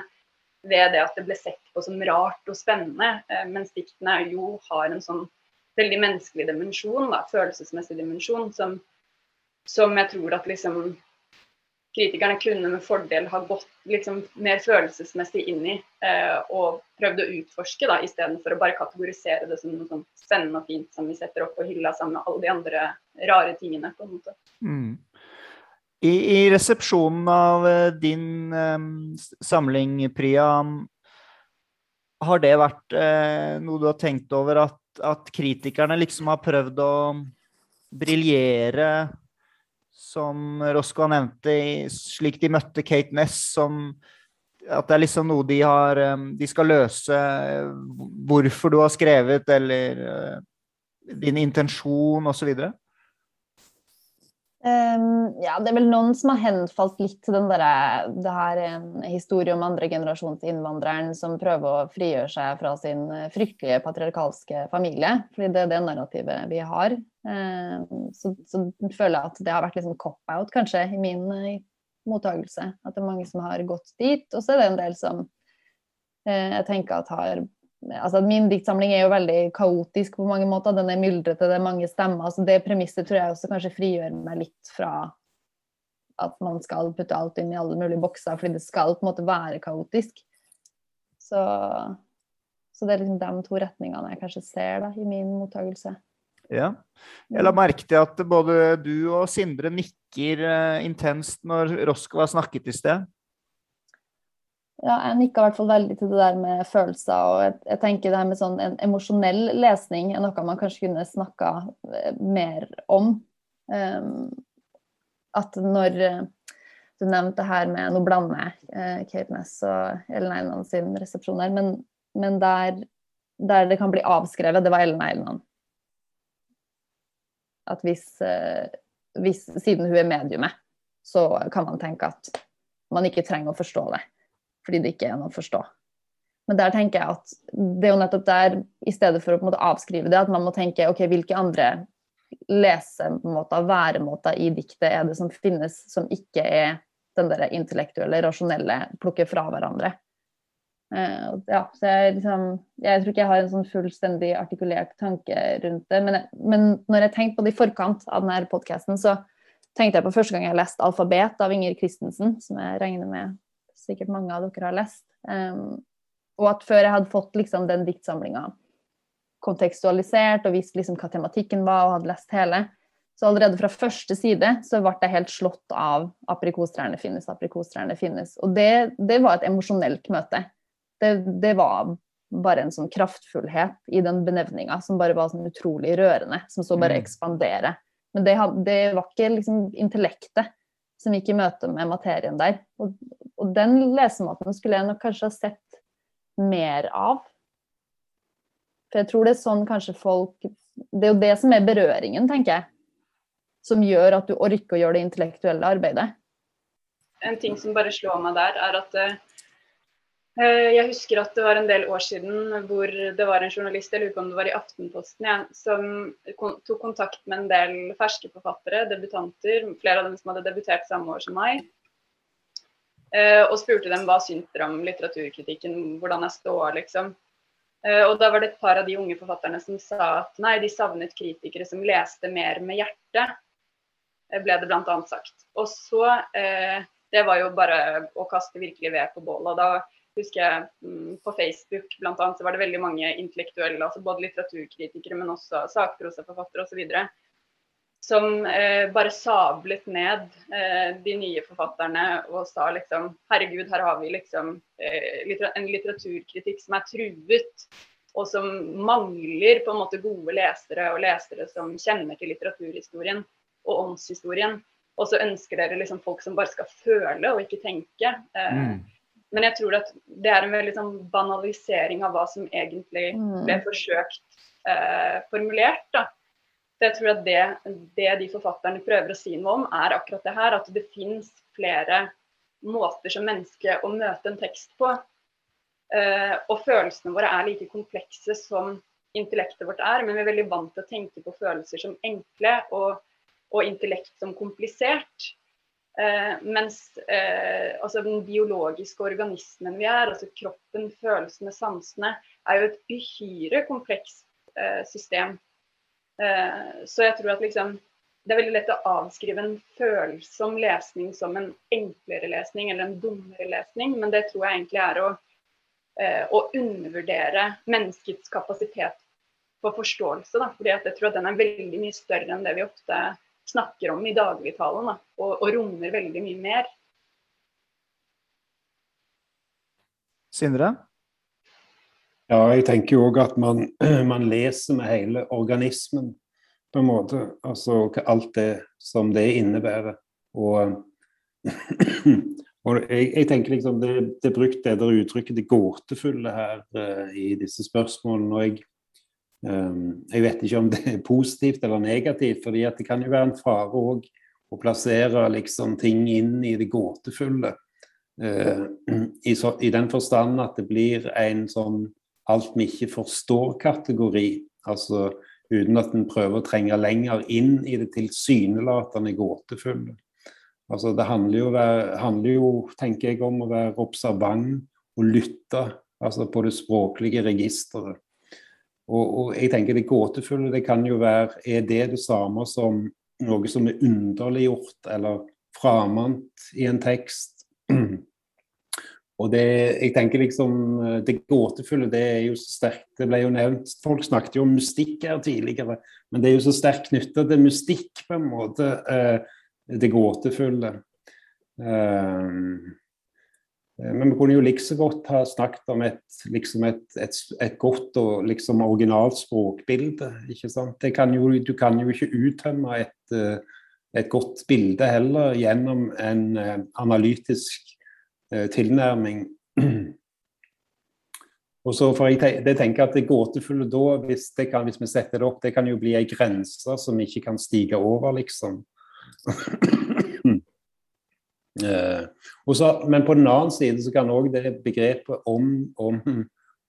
ved det at det ble sett på som rart og spennende. Eh, mens diktene jo har en sånn veldig menneskelig dimensjon, da, følelsesmessig dimensjon, som, som jeg tror at liksom kritikerne kunne med fordel ha gått liksom, mer følelsesmessig inn i eh, og prøvd å utforske, da, istedenfor å bare kategorisere det som noe sånn spennende og fint som vi setter opp på hylla sammen med alle de andre rare tingene. på en måte. Mm. I, I, resepsjonen av eh, din eh, samling, Priya, har det vært eh, noe du har tenkt over at, at kritikerne liksom har prøvd å briljere som Roscoe nevnte, slik de møtte Kate Ness, som at det er liksom noe de har um, De skal løse hvorfor du har skrevet, eller uh, din intensjon, osv.? Um, ja, det er vel noen som har henfalt litt til den derre Det her er en historie om andregenerasjons innvandreren som prøver å frigjøre seg fra sin fryktelige patriarkalske familie. Fordi det er det narrativet vi har. Um, så, så føler jeg at det har vært liksom cop-out, kanskje, i min mottagelse. At det er mange som har gått dit. Og så er det en del som uh, jeg tenker at har altså Min diktsamling er jo veldig kaotisk på mange måter. Den er myldrete, det er mange stemmer. så Det premisset tror jeg også kanskje frigjør meg litt fra at man skal putte alt inn i alle mulige bokser, fordi det skal på en måte være kaotisk. Så, så det er liksom de to retningene jeg kanskje ser da, i min mottakelse. Ja. Jeg la merke til at både du og Sindre nikker uh, intenst når Roskva snakket i sted. Ja, jeg nikka i hvert fall veldig til det der med følelser. Og jeg, jeg tenker det her med sånn en emosjonell lesning er noe man kanskje kunne snakka eh, mer om. Um, at når eh, du nevnte det her med Nå blander jeg uh, Kate Ness og Ellen Eiland sin resepsjon her, men, men der, der, det kan bli avskrevet, det var Ellen Einan. At hvis, uh, hvis Siden hun er mediumet, så kan man tenke at man ikke trenger å forstå det fordi det ikke er noe å forstå. Men der tenker jeg at det er jo nettopp der, i stedet for å på en måte avskrive det, at man må tenke ok, hvilke andre lesemåter, væremåter i diktet er det som finnes som ikke er den der intellektuelle, rasjonelle, plukke fra hverandre. Uh, ja, så jeg, liksom, jeg tror ikke jeg har en sånn fullstendig artikulert tanke rundt det. Men, men når jeg tenkte på det i forkant av denne podkasten, så tenkte jeg på første gang jeg leste 'Alfabet' av Inger Christensen, som jeg regner med sikkert mange av dere har lest. Um, og at før jeg hadde fått liksom, den diktsamlinga kontekstualisert og visst liksom, hva tematikken var, og hadde lest hele, så allerede fra første side så ble jeg helt slått av 'aprikostrærne finnes', 'aprikostrærne finnes'. Og det, det var et emosjonelt møte. Det, det, var bare en sånn kraftfullhet i den benevninga som bare var sånn utrolig rørende, som så bare mm. ekspanderer. Men det, det var ikke liksom intellektet som gikk i møte med materien der. Og, og den lesemåten skulle jeg nok kanskje ha sett mer av. For jeg tror det er sånn kanskje folk Det er jo det som er berøringen, tenker jeg. Som gjør at du orker å gjøre det intellektuelle arbeidet. En ting som bare slår meg der, er at uh, jeg husker at det var en del år siden hvor det var en journalist, jeg lurer på om det var i Aftenposten, ja, som tok kontakt med en del ferske forfattere, debutanter, flere av dem som hadde debutert samme år som meg. Eh, og spurte dem hva syns dere om litteraturkritikken, hvordan jeg står, liksom. Eh, og da var det et par av de unge forfatterne som sa at nei, de savnet kritikere som leste mer med hjertet, eh, ble det bl.a. sagt. Og så Det var jo bare å kaste virkelig ved på bålet. Og da husker jeg mm, på Facebook annet, så var det veldig mange intellektuelle, altså både litteraturkritikere, men også sakprosaforfattere osv som eh, bare sablet ned eh, de nye forfatterne og sa liksom Herregud, her har vi liksom eh, en litteraturkritikk som er truet, og som mangler på en måte gode lesere og lesere som kjenner til litteraturhistorien og åndshistorien. Og så ønsker dere liksom folk som bare skal føle og ikke tenke. Eh, mm. Men jeg tror at det er en veldig sånn banalisering av hva som egentlig mm. ble forsøkt eh, formulert. da jeg tror at det, det, de forfatterne prøver å si noe om, er akkurat det her. At det fins flere måter som menneske å møte en tekst på. Eh, og følelsene våre er like komplekse som intellektet vårt er, men vi er veldig vant til å tenke på følelser som enkle og, og intellekt som komplisert. Uh, mens eh, altså den biologiske organismen vi er, altså kroppen, følelsene, sansene, er jo et uhyre komplekst system. Eh, så jeg tror at liksom det er veldig lett å avskrive en følsom lesning som en enklere lesning eller en dummere lesning, men det tror jeg egentlig er å, eh, å undervurdere menneskets kapasitet for forståelse. Da. Fordi jeg tror at den er veldig mye større enn det vi ofte snakker om i dagligtalen, og, og rommer veldig mye mer. Sindre? Ja, jeg tenker jo òg at man, man, leser med hele organismen, på en måte. Altså alt det som det innebærer. Og, og jeg, jeg, tenker liksom det, det er brukt det der uttrykket 'det gåtefulle' her uh, i disse spørsmålene. og jeg, jeg vet ikke om det er positivt eller negativt, fordi det kan jo være en fare òg å plassere liksom ting inn i det gåtefulle. Eh, i, den forstand at det blir en sånn alt vi ikke forstår-kategori. Altså uten at en prøver å trenge lenger inn i det tilsynelatende gåtefulle. Altså Det handler jo, handler jo, tenker jeg, om å være observant og lytte altså på det språklige registeret. Og, og, jeg tenker Det gåtefulle det kan jo være Er det det samme som noe som er underliggjort eller framant i en tekst? Og det, jeg tenker liksom, det gåtefulle det er jo så sterkt. Det ble jo nevnt, Folk snakket jo om mystikk her tidligere, men det er jo så sterkt knytta til mystikk, på en måte. Eh, det gåtefulle. Um, men vi kunne jo likså godt ha snakket om et, liksom et, et, et godt og liksom originalt språkbilde. ikke sant? Kan jo, du kan jo ikke uttømme et, eh, et godt bilde heller gjennom en uh, analytisk tilnærming. Og så får jeg det tenker at Det gåtefulle da, hvis, kan, hvis, vi setter det opp, det kan jo bli ei grense som vi ikke kan stige over, liksom. Eh, så, men på den annen side så kan òg det begrepet om, om,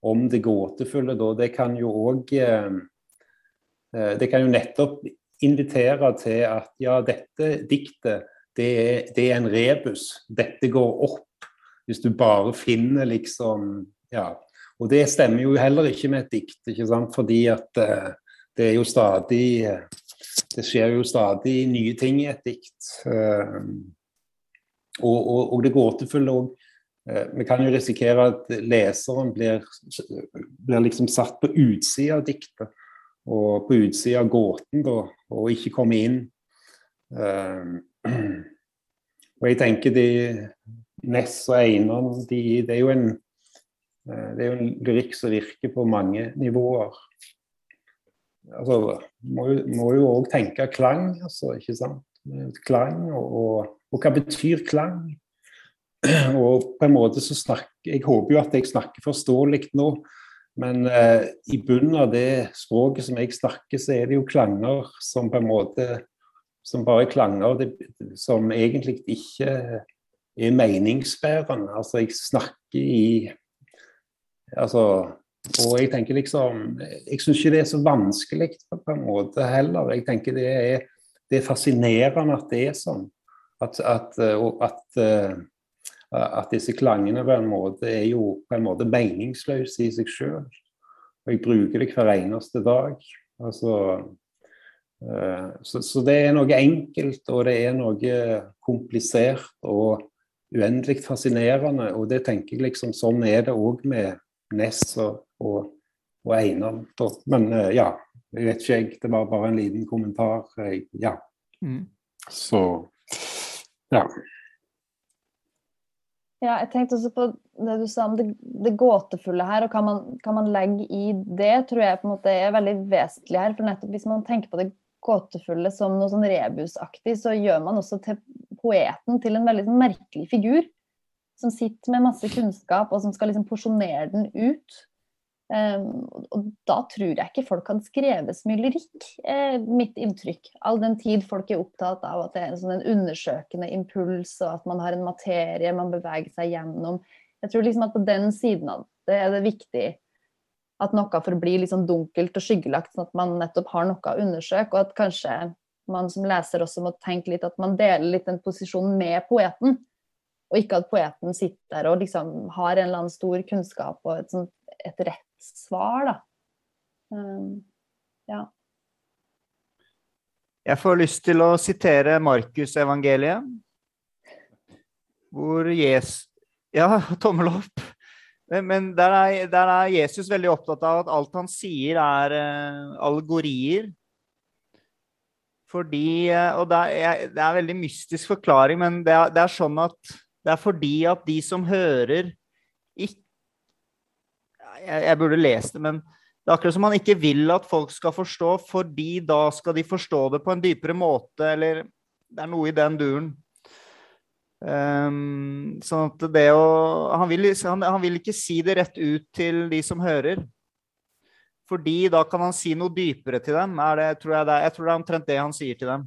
om, det gåtefulle, da, det kan jo òg eh, eh, Det kan jo nettopp invitere til at ja, dette diktet, det er, det er en rebus. Dette går opp. Hvis du bare finner liksom Ja. Og det stemmer jo heller ikke med et dikt, ikke sant? fordi at det er jo stadig det skjer jo stadig nye ting i et dikt. Eh, og, og, og det gåtefulle òg eh, Vi kan jo risikere at leseren blir, blir liksom satt på utsida av diktet. Og på utsida av gåten, da, og ikke komme inn. Uh, og jeg tenker de Ness og Einar, de, det er jo en det er jo en lyrikk som virker på mange nivåer altså, må jo òg tenke klang, altså, ikke sant. Klang, og, og, hva betyr klang? Og på en måte så snakker Jeg håper jo at jeg snakker forståelig nå, men eh, i bunnen av det språket som jeg snakker, så er det jo klanger som på en måte Som bare klanger det, som egentlig ikke er meningsbærende. Altså, jeg snakker i Altså og jeg tenker liksom Jeg syns ikke det er så vanskelig på en måte heller. Jeg tenker det er, det er fascinerende at det er sånn. At, at, at, eh, at, disse klangene på en måte er jo på en måte meningsløse i seg sjøl. Og jeg bruker det hver eneste dag. Altså, eh, så, så, det er noe enkelt, og det er noe komplisert og uendelig fascinerende. Og det tenker jeg liksom sånn er det òg med Ness og, og, og Einar. Men ja, jeg vet ikke, jeg. Det var bare en liten kommentar. Jeg, ja. Mm. Så ja. Ja, jeg tenkte også på det du sa om det, det gåtefulle her, og hva man, hva man, legger i det, tror jeg på en måte er veldig vesentlig her. For nettopp hvis man tenker på det gåtefulle som noe sånn rebusaktig, så gjør man også til poeten til en veldig sånn merkelig figur. Som sitter med masse kunnskap, og som skal liksom porsjonere den ut. Um, og da tror jeg ikke folk hadde skrevet så mye lyrikk, eh, mitt inntrykk. All den tid folk er opptatt av at det er en, sånn en undersøkende impuls, og at man har en materie man beveger seg gjennom. Jeg tror liksom at på den siden av det er det viktig at noe forblir liksom dunkelt og skyggelagt, sånn at man nettopp har noe å undersøke, og at kanskje man som leser også må tenke litt at man deler litt den posisjonen med poeten. Og ikke at poeten sitter og liksom har en eller annen stor kunnskap og et, sånt, et rett svar, da. Um, ja. Jeg får lyst til å sitere Markusevangeliet, hvor Jesus Ja, tommel opp. Men, der, er, der, er, Jesus veldig opptatt av at alt han sier, er uh, allegorier. Fordi uh, Og det er, det er, veldig mystisk forklaring, men det er, det er sånn at det er fordi at de som hører, ikke jeg, jeg, burde lest det, men det er akkurat som man ikke vil at folk skal forstå, fordi da skal de forstå det på en dypere måte, eller det er noe i den duren. Um, sånn at det å han vil, han, han vil, ikke si det rett ut til de som hører. Fordi da kan han si noe dypere til dem. Det, tror jeg, det jeg tror det er omtrent det han sier til dem.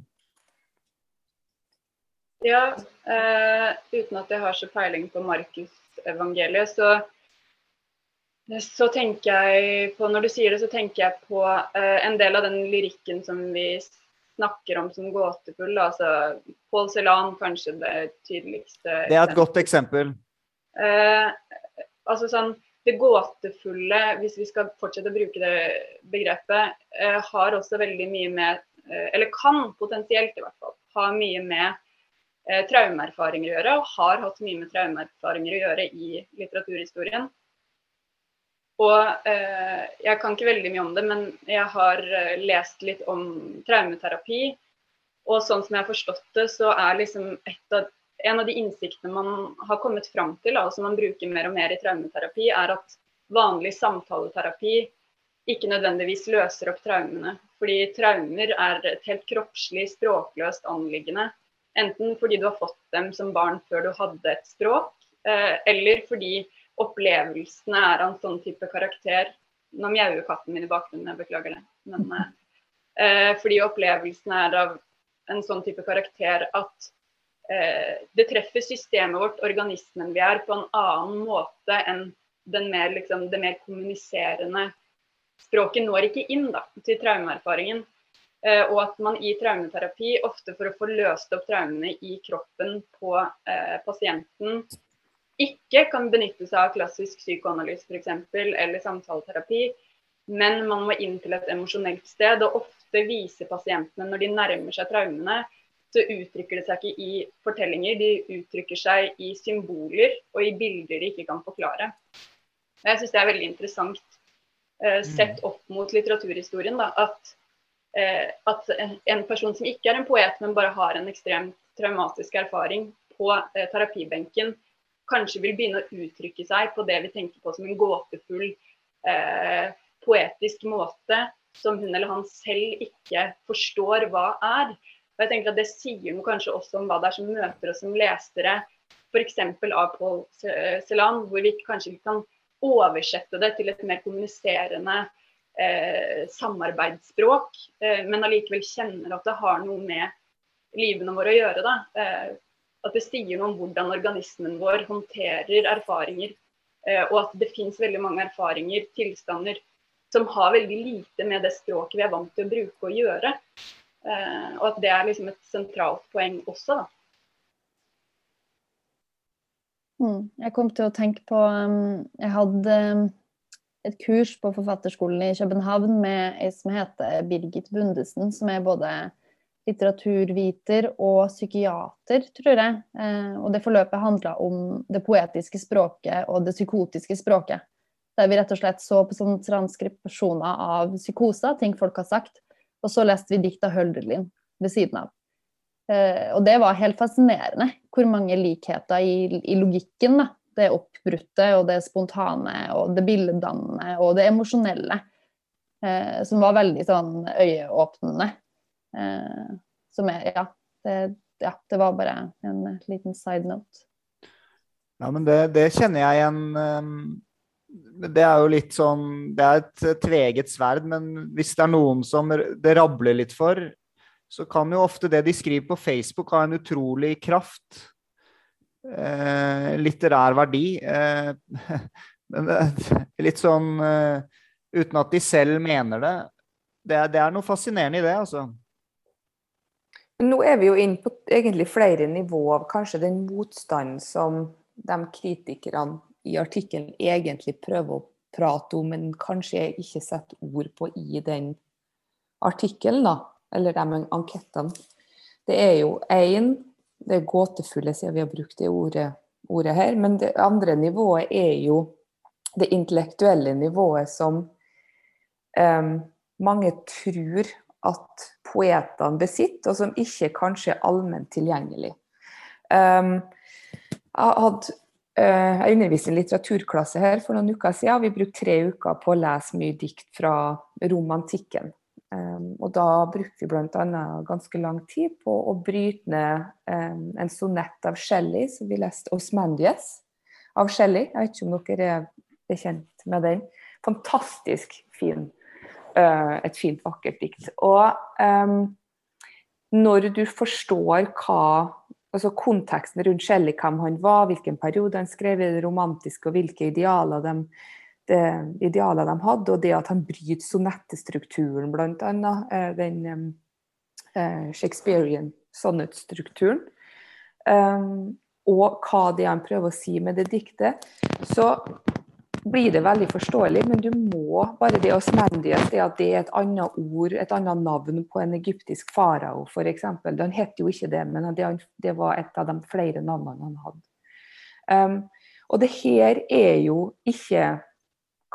Ja, uh, uten at jeg har så peiling på Markusevangeliet, så, så tenker jeg på Når du sier det, så tenker jeg på eh, en del av den lyrikken som vi snakker om som gåtefull. Altså Paul Celan, kanskje det tydeligste. Det er et godt eksempel. Eh, altså sånn det gåtefulle, hvis vi skal fortsette å bruke det begrepet, eh, har også veldig mye med eh, Eller kan potensielt i hvert fall ha mye med eh, traumeerfaringer å gjøre, og har hatt mye med traumeerfaringer å gjøre i litteraturhistorien. Og eh, jeg kan ikke veldig mye om det, men jeg har eh, lest litt om traumeterapi. Og sånn som jeg har forstått det, så er liksom av en av de innsiktene man har kommet fram til, og som man bruker mer og mer i traumeterapi, er at vanlig samtaleterapi ikke nødvendigvis løser opp traumene. Fordi traumer er et helt kroppslig, språkløst anliggende. Enten fordi du har fått dem som barn før du hadde et språk, eh, eller fordi opplevelsene er av en sånn type karakter Nå mjauer katten min i bakgrunnen, jeg beklager det. Men, eh, fordi opplevelsene er av en sånn type karakter at Eh, det treffer systemet vårt, organismen vi er, på en annen måte enn mer, liksom, det mer kommuniserende språket når ikke inn da, til traumeerfaringen. Eh, og at man i traumeterapi, ofte for å få løst opp traumene i kroppen på eh, pasienten, ikke kan benytte seg av klassisk psykoanalyse f.eks. eller samtaleterapi, men man må inn til et emosjonelt sted. Og ofte viser pasientene når de nærmer seg traumene, så uttrykker det seg ikke i fortellinger, de uttrykker seg i symboler og i bilder de ikke kan forklare. Jeg syns det er veldig interessant eh, sett opp mot litteraturhistorien da, at, eh, at, en person som ikke er en poet, men bare har en ekstremt traumatisk erfaring på eh, terapibenken, kanskje vil begynne å uttrykke seg på det vi tenker på som en gåtefull, poetisk måte som hun eller han selv ikke forstår hva er. Og jeg tenker at Det sier noe kanskje også om hva det er som møter oss som lesere, f.eks. av Paul Celan, hvor vi kanskje ikke kan oversette det til et mer kommuniserende eh, samarbeidsspråk, eh, men allikevel kjenner at det har noe med livene våre å gjøre. Da. Eh, at det sier noe om hvordan organismen vår håndterer erfaringer. Eh, og at det fins veldig mange erfaringer, tilstander, som har veldig lite med det språket vi er vant til å bruke og gjøre. Eh, og at det er liksom et sentralt poeng også, da. Mm. Jeg kom til å tenke på um, Jeg hadde um, et kurs på Forfatterskolen i København med ei som heter Birgit Bundesen, som er både litteraturviter og psykiater, tror jeg. Eh, og det forløpet handla om det poetiske språket og det psykotiske språket. Der vi rett og slett så på sånne transkripsjoner av psykoser, ting folk har sagt, og så leste vi dikt av Hölderlin ved siden av. Eh, og det var helt fascinerende hvor mange likheter i, i logikken. da. Det oppbrutte og det spontane og det billeddannende og det emosjonelle. Eh, som var veldig sånn øyeåpnende. Eh, som er ja det, ja det, var bare en liten side note. Ja, men det, det kjenner jeg igjen. Um det er jo litt sånn Det er et tveget sverd, men hvis det er noen som det rabler litt for, så kan jo ofte det de skriver på Facebook, ha en utrolig kraft. Eh, litterær verdi. Eh, men litt sånn eh, uten at de selv mener det. Det er, det er noe fascinerende i det, altså. Nå er vi jo inne på egentlig flere nivåer av kanskje den motstanden som de kritikerne i artikkelen egentlig prøver å prate om, men kanskje ikke setter ord på i den artikkelen, da, eller de ankettene. Det er jo én det er gåtefulle, siden vi har brukt det ordet, ordet, her. Men det andre nivået er jo det intellektuelle nivået som um, mange tror at poetene besitter, og som ikke kanskje er allment tilgjengelig. Um, jeg hadde uh, jeg underviste en litteraturklasse her for noen uker siden. Vi brukte tre uker på å lese mye dikt fra romantikken. Um, og da brukte vi bl.a. ganske lang tid på å bryte ned um, en sonett av Shelley, som vi leste 'Osmandies' av Shelley. Jeg vet ikke om dere er bekjent med den. Fantastisk fin. Uh, et fint, vakkert dikt. Og um, når du forstår hva altså konteksten rundt Shelley, hvem han var, hvilken periode han skrev i det romantiske, og hvilke idealer de, de, idealer de hadde, og det at han bryter sonettestrukturen, annet. Eh, den eh, Shakespearean sonnetstrukturen. Um, og hva det er han prøver å si med det diktet. Så blir det veldig forståelig, men du må bare det osmandias, det at det er et annet ord, et annet navn på en egyptisk farao, f.eks. Han het jo ikke det, men det, det, var et av de flere navnene han hadde. Um, og det her er jo ikke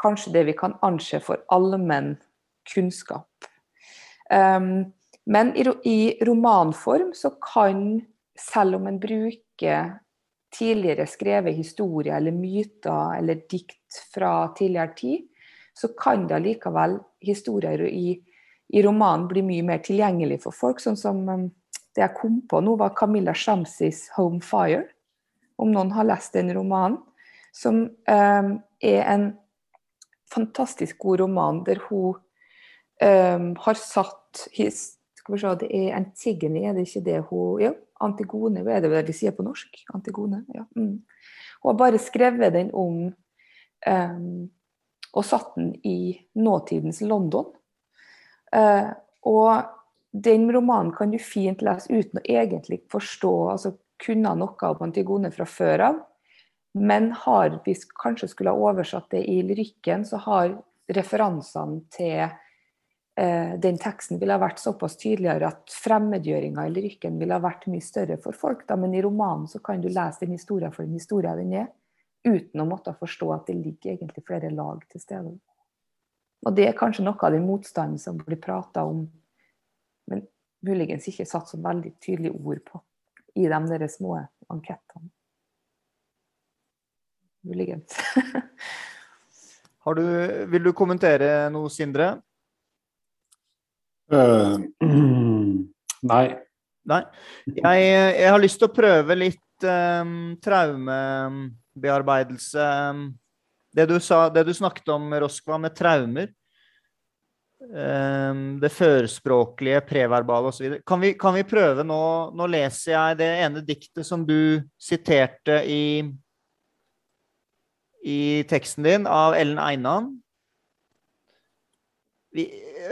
kanskje det vi kan anse for allmenn kunnskap. Um, men i, i romanform så kan, selv om en bruker tidligere skrevet historier eller myter eller dikt fra tidligere tid, så kan da likevel historier i, i romanen bli mye mer tilgjengelig for folk. Sånn som um, det jeg kom på nå, var Camilla Shamsis 'Home Fire'. Om noen har lest den romanen. Som um, er en fantastisk god roman der hun um, har satt his, Skal vi se, det er Antigone, er det ikke det hun Ja, Antigone, hva er det vi sier på norsk? Antigone, ja. Mm. Hun har bare skrevet den om og satt den i nåtidens London. Uh, og den romanen kan du fint lese uten å egentlig forstå, altså kunne noe av Antigone fra før av. Men har, hvis kanskje skulle ha oversatt det i lyrikken, så har referansene til eh, den teksten ville ha vært såpass tydeligere at fremmedgjøringa i lyrikken ville ha vært mye større for folk. Da. Men i romanen så kan du lese den historien for den historien den er, uten å måtte forstå at det ligger egentlig flere lag til stede. Og det er kanskje noe av den motstanden som blir prata om, men muligens ikke satt så veldig tydelige ord på i de der små ankettene. Muligens. du, vil du kommentere noe, Sindre? Uh, nei. Nei. Jeg, jeg, har lyst til å prøve litt um, traumebearbeidelse. Det du, sa, det du snakket om, Roskva, med traumer. Um, det førspråklige, preverbale osv. Kan, vi, kan vi prøve nå Nå leser jeg det ene diktet som du siterte i, i teksten din, av Ellen Einan. Vi,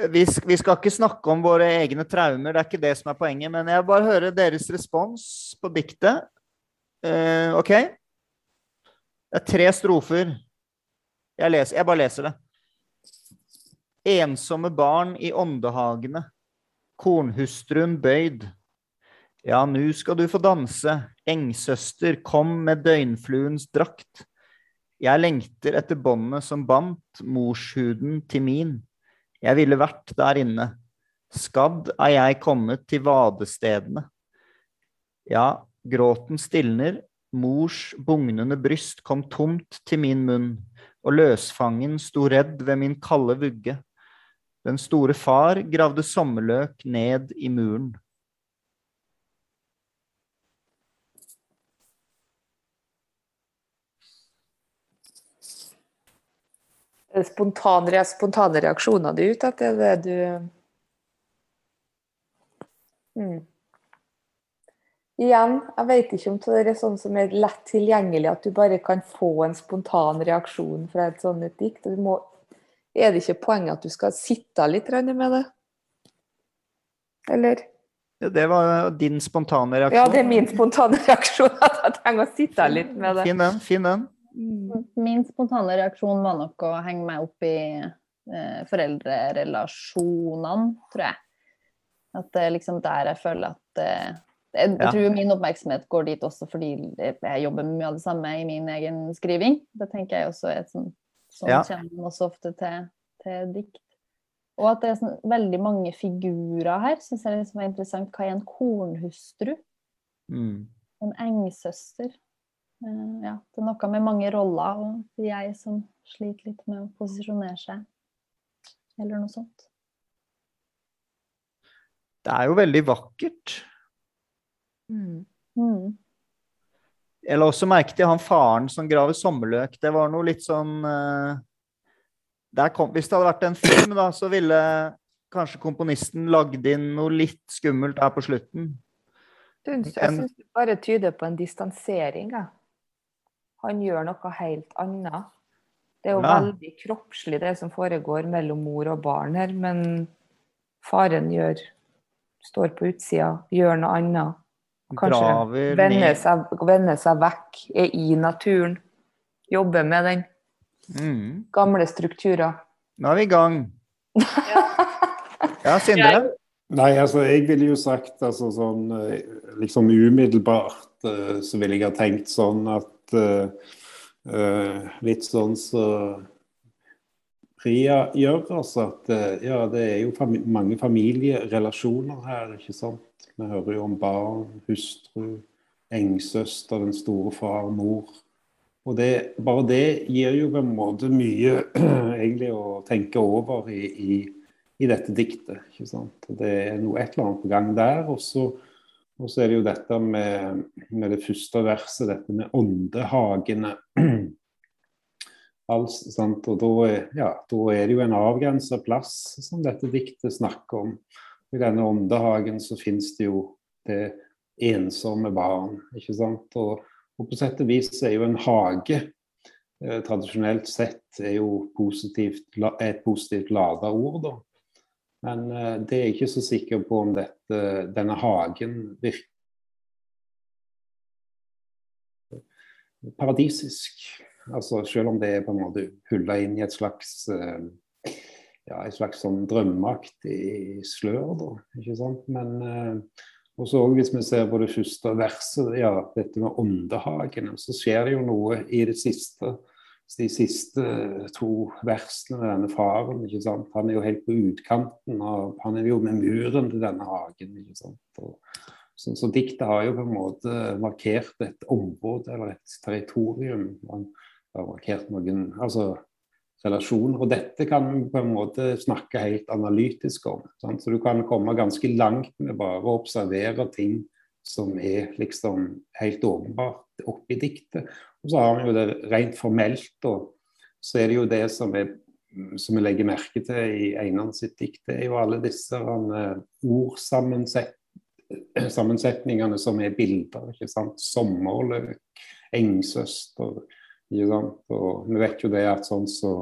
vi, vi, skal ikke snakke om våre egne traumer, det er ikke det som er poenget. Men jeg vil bare høre deres respons på diktet. Uh, OK? Det er tre strofer. Jeg, leser, jeg bare leser det. Ensomme barn i åndehagene, kornhustruen bøyd. Ja, nu skal du få danse, engsøster, kom med døgnfluens drakt. Jeg lengter etter båndet som bandt morshuden til min. Jeg ville vært der inne. Skadd er jeg kommet til vadestedene. Ja, gråten stilner, mors bugnende bryst kom tomt til min munn, og løsfangen sto redd ved min kalde vugge. Den store far gravde sommerløk ned i muren. spontane, spontane reaksjoner du ute etter? Det du mm. Igjen, jeg vet ikke om det er sånn som er lett tilgjengelig, at du bare kan få en spontan reaksjon fra et sånt dikt. Må, er det ikke poenget at du skal sitte litt med det? Eller? Ja, det var din spontane reaksjon. Ja, det er min spontane reaksjon. At jeg trenger å sitte litt med det. Fin den. Fin den. Mm. Min spontane reaksjon var nok å henge meg opp i eh, foreldrerelasjonene, tror jeg. At det er liksom der jeg føler at eh, jeg, ja. tror min oppmerksomhet går dit også fordi jeg jobber med mye av det samme i min egen skriving. Det tenker jeg også er sånn, sånn ja. kommer også ofte til, til, dikt. Og at det er sånn, veldig mange figurer her, syns jeg liksom er interessant. Hva er en kornhustru? Mm. En engsøster? Eh, ja, det er noe med mange roller, og jeg som sliter litt med å posisjonere seg, eller noe sånt. Det er jo veldig vakkert. Mm. Mm. Jeg la også merke til han faren som graver sommerløk. Det var noe litt sånn uh, kom, Hvis det hadde vært en film, da, så ville kanskje komponisten lagd inn noe litt skummelt her på slutten. Du, Jeg En- syns det bare tyder på en distansering. jeg. Han gjør noe helt annet. Det er jo Ja. veldig kroppslig det som foregår mellom mor og barn her, men faren gjør står på utsida, gjør noe annet. Kanskje vende seg, vende seg vekk, er i naturen. Jobber med den. mm. Gamle strukturer. Nå er vi i gang. Ja, Sindre? Nei, altså jeg ville jo sagt altså sånn eh, liksom umiddelbart eh, så ville jeg ha tenkt sånn at uh, eh, Litt sånn så Ria gjør, altså at ja, det er jo fami mange familierelasjoner her, ikke sant. Vi hører jo om barn, hustru, engsøster, den store far, mor. Og det, bare det gir jo på en måte mye egentlig å tenke over i, i i dette diktet. ikke sant? Det er noe et eller annet på gang der. Og så, er det jo dette med, med det første verset, dette med åndehagene. Altså, sant? Og da ja, da er det jo en avgrensa plass som dette diktet snakker om. I denne åndehagen så finnes det jo det ensomme barn. ikke sant? Og, og på sett og vis er jo en hage eh, tradisjonelt sett er jo positivt, et positivt lada ord. da. Men eh, det er jeg ikke så sikker på om dette, denne hagen virker paradisisk. Altså Selv om det er på en måte hulla inn i et slags eh, ja, et slags sånn drømmeaktig slør, da. ikke sant? Men eh, også hvis vi ser på det første verset, ja, dette med åndehagene, så skjer det jo noe i det siste de siste to versene med denne faren. ikke sant? Han er jo helt på utkanten av Han er jo med muren til denne hagen. ikke sant? Og, så, så diktet har jo på en måte markert et område eller et territorium. Han har markert noen altså relasjoner. Og dette kan vi på en måte snakke helt analytisk om. Sant? Så du kan komme ganske langt med bare å observere ting som er liksom helt åpenbart oppi diktet. Og så har vi jo det rent formelt, og så er det jo det som, er, som vi legger merke til i Einan sitt dikt, er jo alle disse uh, ordsammensetningene som er bilder. ikke sant? Sommerløk, engsøster. Vi vet jo det at sånn så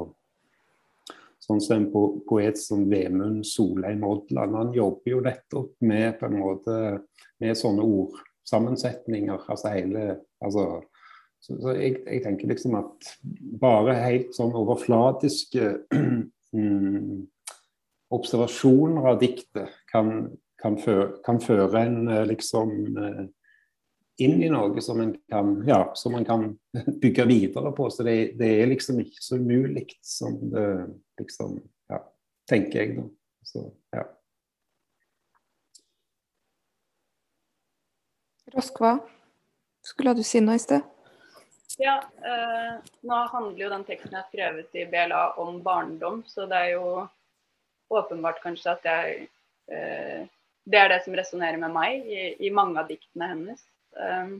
Sånn som en po poet som Vemund Solheim Odland, han jobber jo nettopp med på en måte med sånne ordsammensetninger. Altså hele altså, så, så jeg, jeg, tenker liksom at bare helt sånn overflatiske mm, observasjoner av diktet kan, kan, føre, kan føre en liksom inn i noe som en kan, ja, som man kan bygge videre på. Så det, det er liksom ikke så umulig som det liksom Ja, tenker jeg, da. Så, ja. Roskva, skulle du si noe i sted? Ja, eh, nå handler jo den teksten jeg har skrevet i BLA om barndom, så det er jo åpenbart kanskje at jeg eh, Det er det som resonnerer med meg i, i mange av diktene hennes. Um,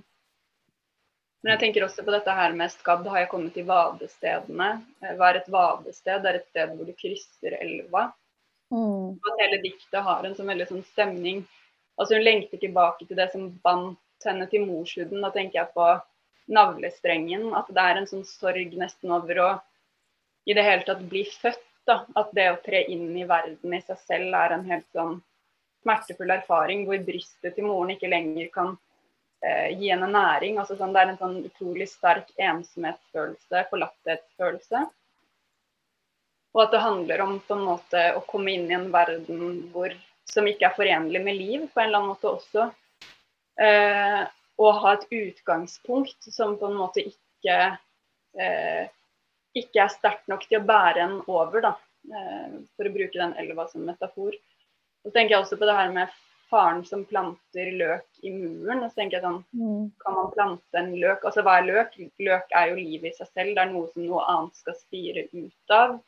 men jeg tenker også på dette her med Skadd har jeg kommet til vadestedene. Hva er et vadested? Det er et sted hvor du krysser elva. Mm. At hele diktet har en sånn veldig sånn stemning. Altså Hun lengter tilbake til det som bandt henne til morshuden. Da tenker jeg på navlestrengen. At det er en sånn sorg nesten over å i det hele tatt bli født. da, At det å tre inn i verden i seg selv er en helt sånn smertefull erfaring hvor brystet til moren ikke lenger kan eh, gi henne næring. Altså, sånn, det er en sånn utrolig sterk ensomhetsfølelse, forlatthetsfølelse. Og at det handler om på en måte å komme inn i en verden hvor, som ikke er forenlig med liv, på en eller annen måte også. Eh, og ha et utgangspunkt som på en måte ikke eh, ikke er sterkt nok til å bære en over, da. Eh, for å bruke den elva som metafor. Så tenker jeg også på det her med faren som planter løk i muren. Og så tenker jeg sånn, Mm. Kan man plante en løk? Altså hva er løk? Løk er jo livet i seg selv. Det er noe som noe annet skal spire ut av.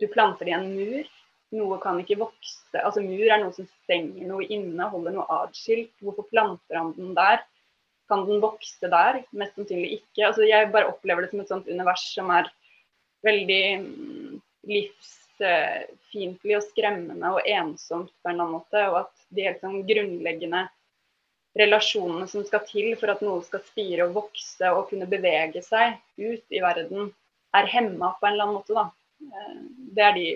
Du planter det i en mur. Noe kan ikke vokse. Altså Mur er noe som stenger noe inne, holder noe atskilt. Hvorfor planter han den der? Kan den vokse der? Mest sannsynlig ikke. Altså Jeg bare opplever det som et sånt univers som er veldig mm, livsfiendtlig og skremmende og ensomt på en eller annen måte. Og at de helt sånn grunnleggende relasjonene som skal til for at noe skal spire og vokse og kunne bevege seg ut i verden, er hemma på en eller annen måte. da. Eh, det er de,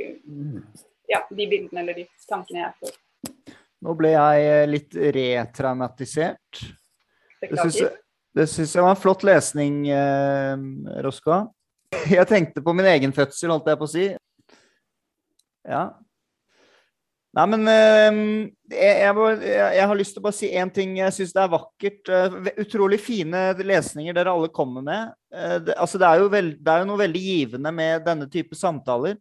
ja, de bildene eller de tankene jeg får. Nå ble jeg eh, litt retraumatisert. Det syns jeg var en flott lesning, eh, Roska. Jeg tenkte på min egen fødsel, holdt jeg på å si. Ja. Nei, men eh, jeg, jeg, jeg, har lyst til å bare si én ting. Jeg syns det er vakkert. Eh, utrolig fine lesninger dere alle kommer med. Eh, det, altså, det, er veld, det, er jo noe veldig givende med denne type samtaler.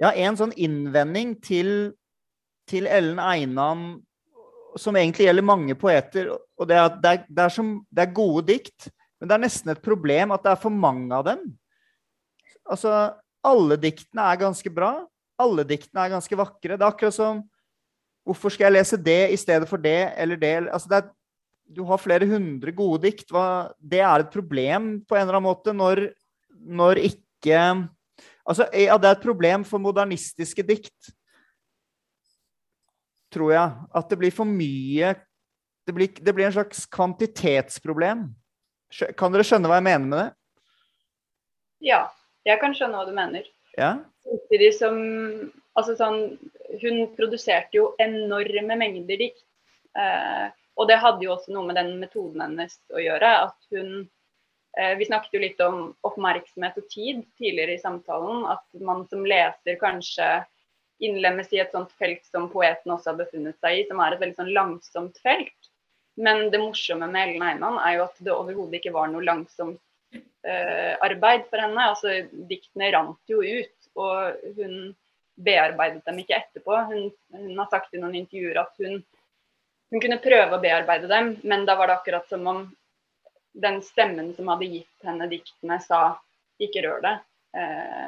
Jeg har en sånn innvending til, til Ellen Einan som egentlig gjelder mange poeter. og Det er at det er, det, er som, det er, gode dikt, men det er nesten et problem at det er for mange av dem. Altså, alle diktene er ganske bra. Alle diktene er ganske vakre. Det er akkurat som Hvorfor skal jeg lese det i stedet for det eller det? Altså, det er, du har flere hundre gode dikt. Hva, det er et problem på en eller annen måte når, når ikke Altså, ja, det er et problem for modernistiske dikt tror jeg. At det blir for mye Det blir, det blir en slags kvantitetsproblem. Kan dere skjønne hva jeg mener med det? Ja, jeg kan skjønne hva du mener. Ja? Samtidig som Altså sånn Hun produserte jo enorme mengder dikt. Eh, og det hadde jo også noe med den metoden hennes å gjøre. At hun eh, Vi snakket jo litt om oppmerksomhet og tid tidligere i samtalen. At man som leser kanskje innlemmes i et sånt felt som poeten også har befunnet seg i, som er et veldig sånn langsomt felt. Men det morsomme med Ellen Einan er jo at det overhodet ikke var noe langsomt eh, arbeid for henne. Altså, Diktene rant jo ut, og hun bearbeidet dem ikke etterpå. Hun, hun har sagt i noen intervjuer at hun, hun, kunne prøve å bearbeide dem, men da var det akkurat som om den stemmen som hadde gitt henne diktene, sa ikke rør det. eh,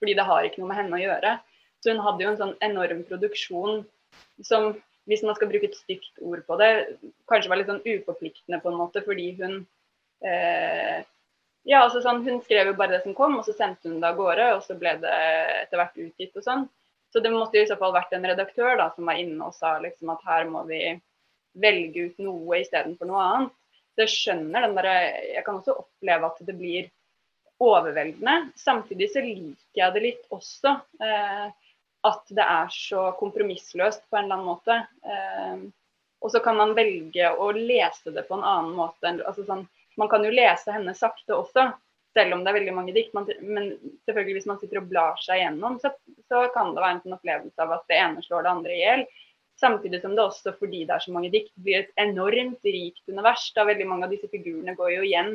fordi det har ikke noe med henne å gjøre. Så hun hadde jo en sånn enorm produksjon som, hvis man skal bruke et stygt ord på det, kanskje var litt sånn uforpliktende på en måte, fordi hun eh, ja, altså sånn, Hun skrev jo bare det som kom, og så sendte hun det av gårde. Og så ble det etter hvert utgitt og sånn. Så det måtte i så fall vært en redaktør da, som var inne og sa liksom at her må vi velge ut noe istedenfor noe annet. Jeg skjønner den derre Jeg kan også oppleve at det blir overveldende. Samtidig så liker jeg det litt også. Eh, at det er så kompromissløst på en eller annen måte. Eh, og så kan man velge å lese det på en annen måte. Altså sånn, man kan jo lese henne sakte også, selv om det er veldig mange dikt. Man, men selvfølgelig hvis man sitter og blar seg gjennom, så, så, kan det være en sånn opplevelse av at det ene slår det andre i hjel. Samtidig som det også, fordi det er så mange dikt, blir et enormt rikt univers. da Veldig mange av disse figurene går jo igjen.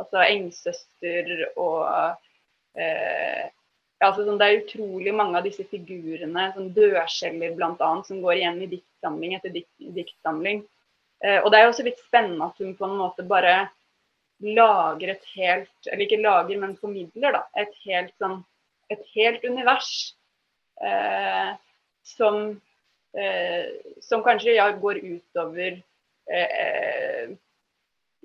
Altså engsøster og eh, altså, sånn, Det er utrolig mange av disse figurene, sånn dørskjeller bl.a., som går igjen i diktsamling etter dikt, diktsamling. Eh, og det er jo også litt spennende at hun på en måte bare lager et helt Eller ikke lager, men formidler, da. Et helt, sånn, et helt univers eh, som, eh, som kanskje ja, går utover eh,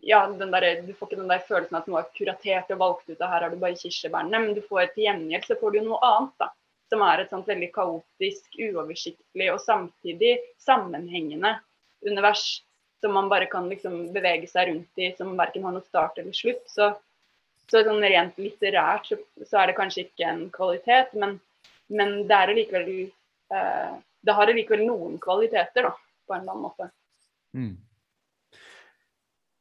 ja, der, du får ikke den der følelsen at noe er kuratert og valgt ut, og her har du bare kirsebærene. Men du får til gjengjeld så får du noe annet, da. Som er et sånt veldig kaotisk, uoversiktlig og samtidig sammenhengende univers. Som man bare kan liksom bevege seg rundt i, som verken har noe start eller slutt. Så, så sånn rent litterært så, så, er det kanskje ikke en kvalitet, men, men det er allikevel eh, Det har allikevel noen kvaliteter, da, på en eller annen måte. Mm.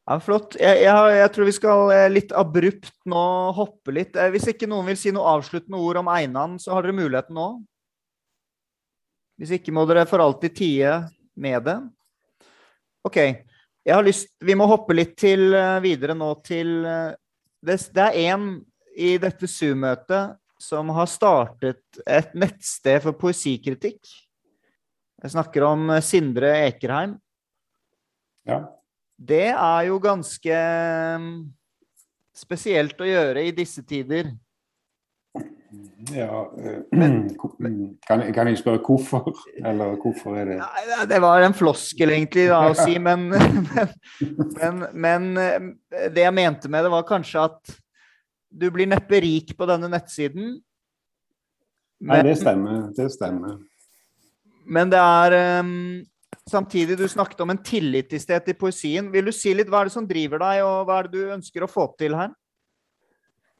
Ja, Flott. Jeg, jeg, jeg, tror vi skal eh, litt abrupt nå hoppe litt. Eh, hvis ikke noen vil si noe avsluttende ord om Einan, så har dere muligheten nå. Hvis ikke må dere for alltid tie med det. OK. Jeg har lyst, vi må hoppe litt til, eh, videre nå til Det, det er en i dette Zoom-møtet som har startet et nettsted for poesikritikk. Jeg snakker om Sindre Ekerheim. Ja. Det er jo ganske mm, spesielt å gjøre i disse tider. Ja men, kan, kan, jeg spørre hvorfor? Eller hvorfor er det Nei, Det var en floskel, egentlig, da, å si. Men, men, men, eh, det jeg mente med det, var kanskje at du blir neppe rik på denne nettsiden. Men, Nei, det stemmer. Det stemmer. Men det er um, samtidig du snakket om en tillit i sted til poesien. Vil du si litt hva er det som driver deg, og hva er det du ønsker å få til her?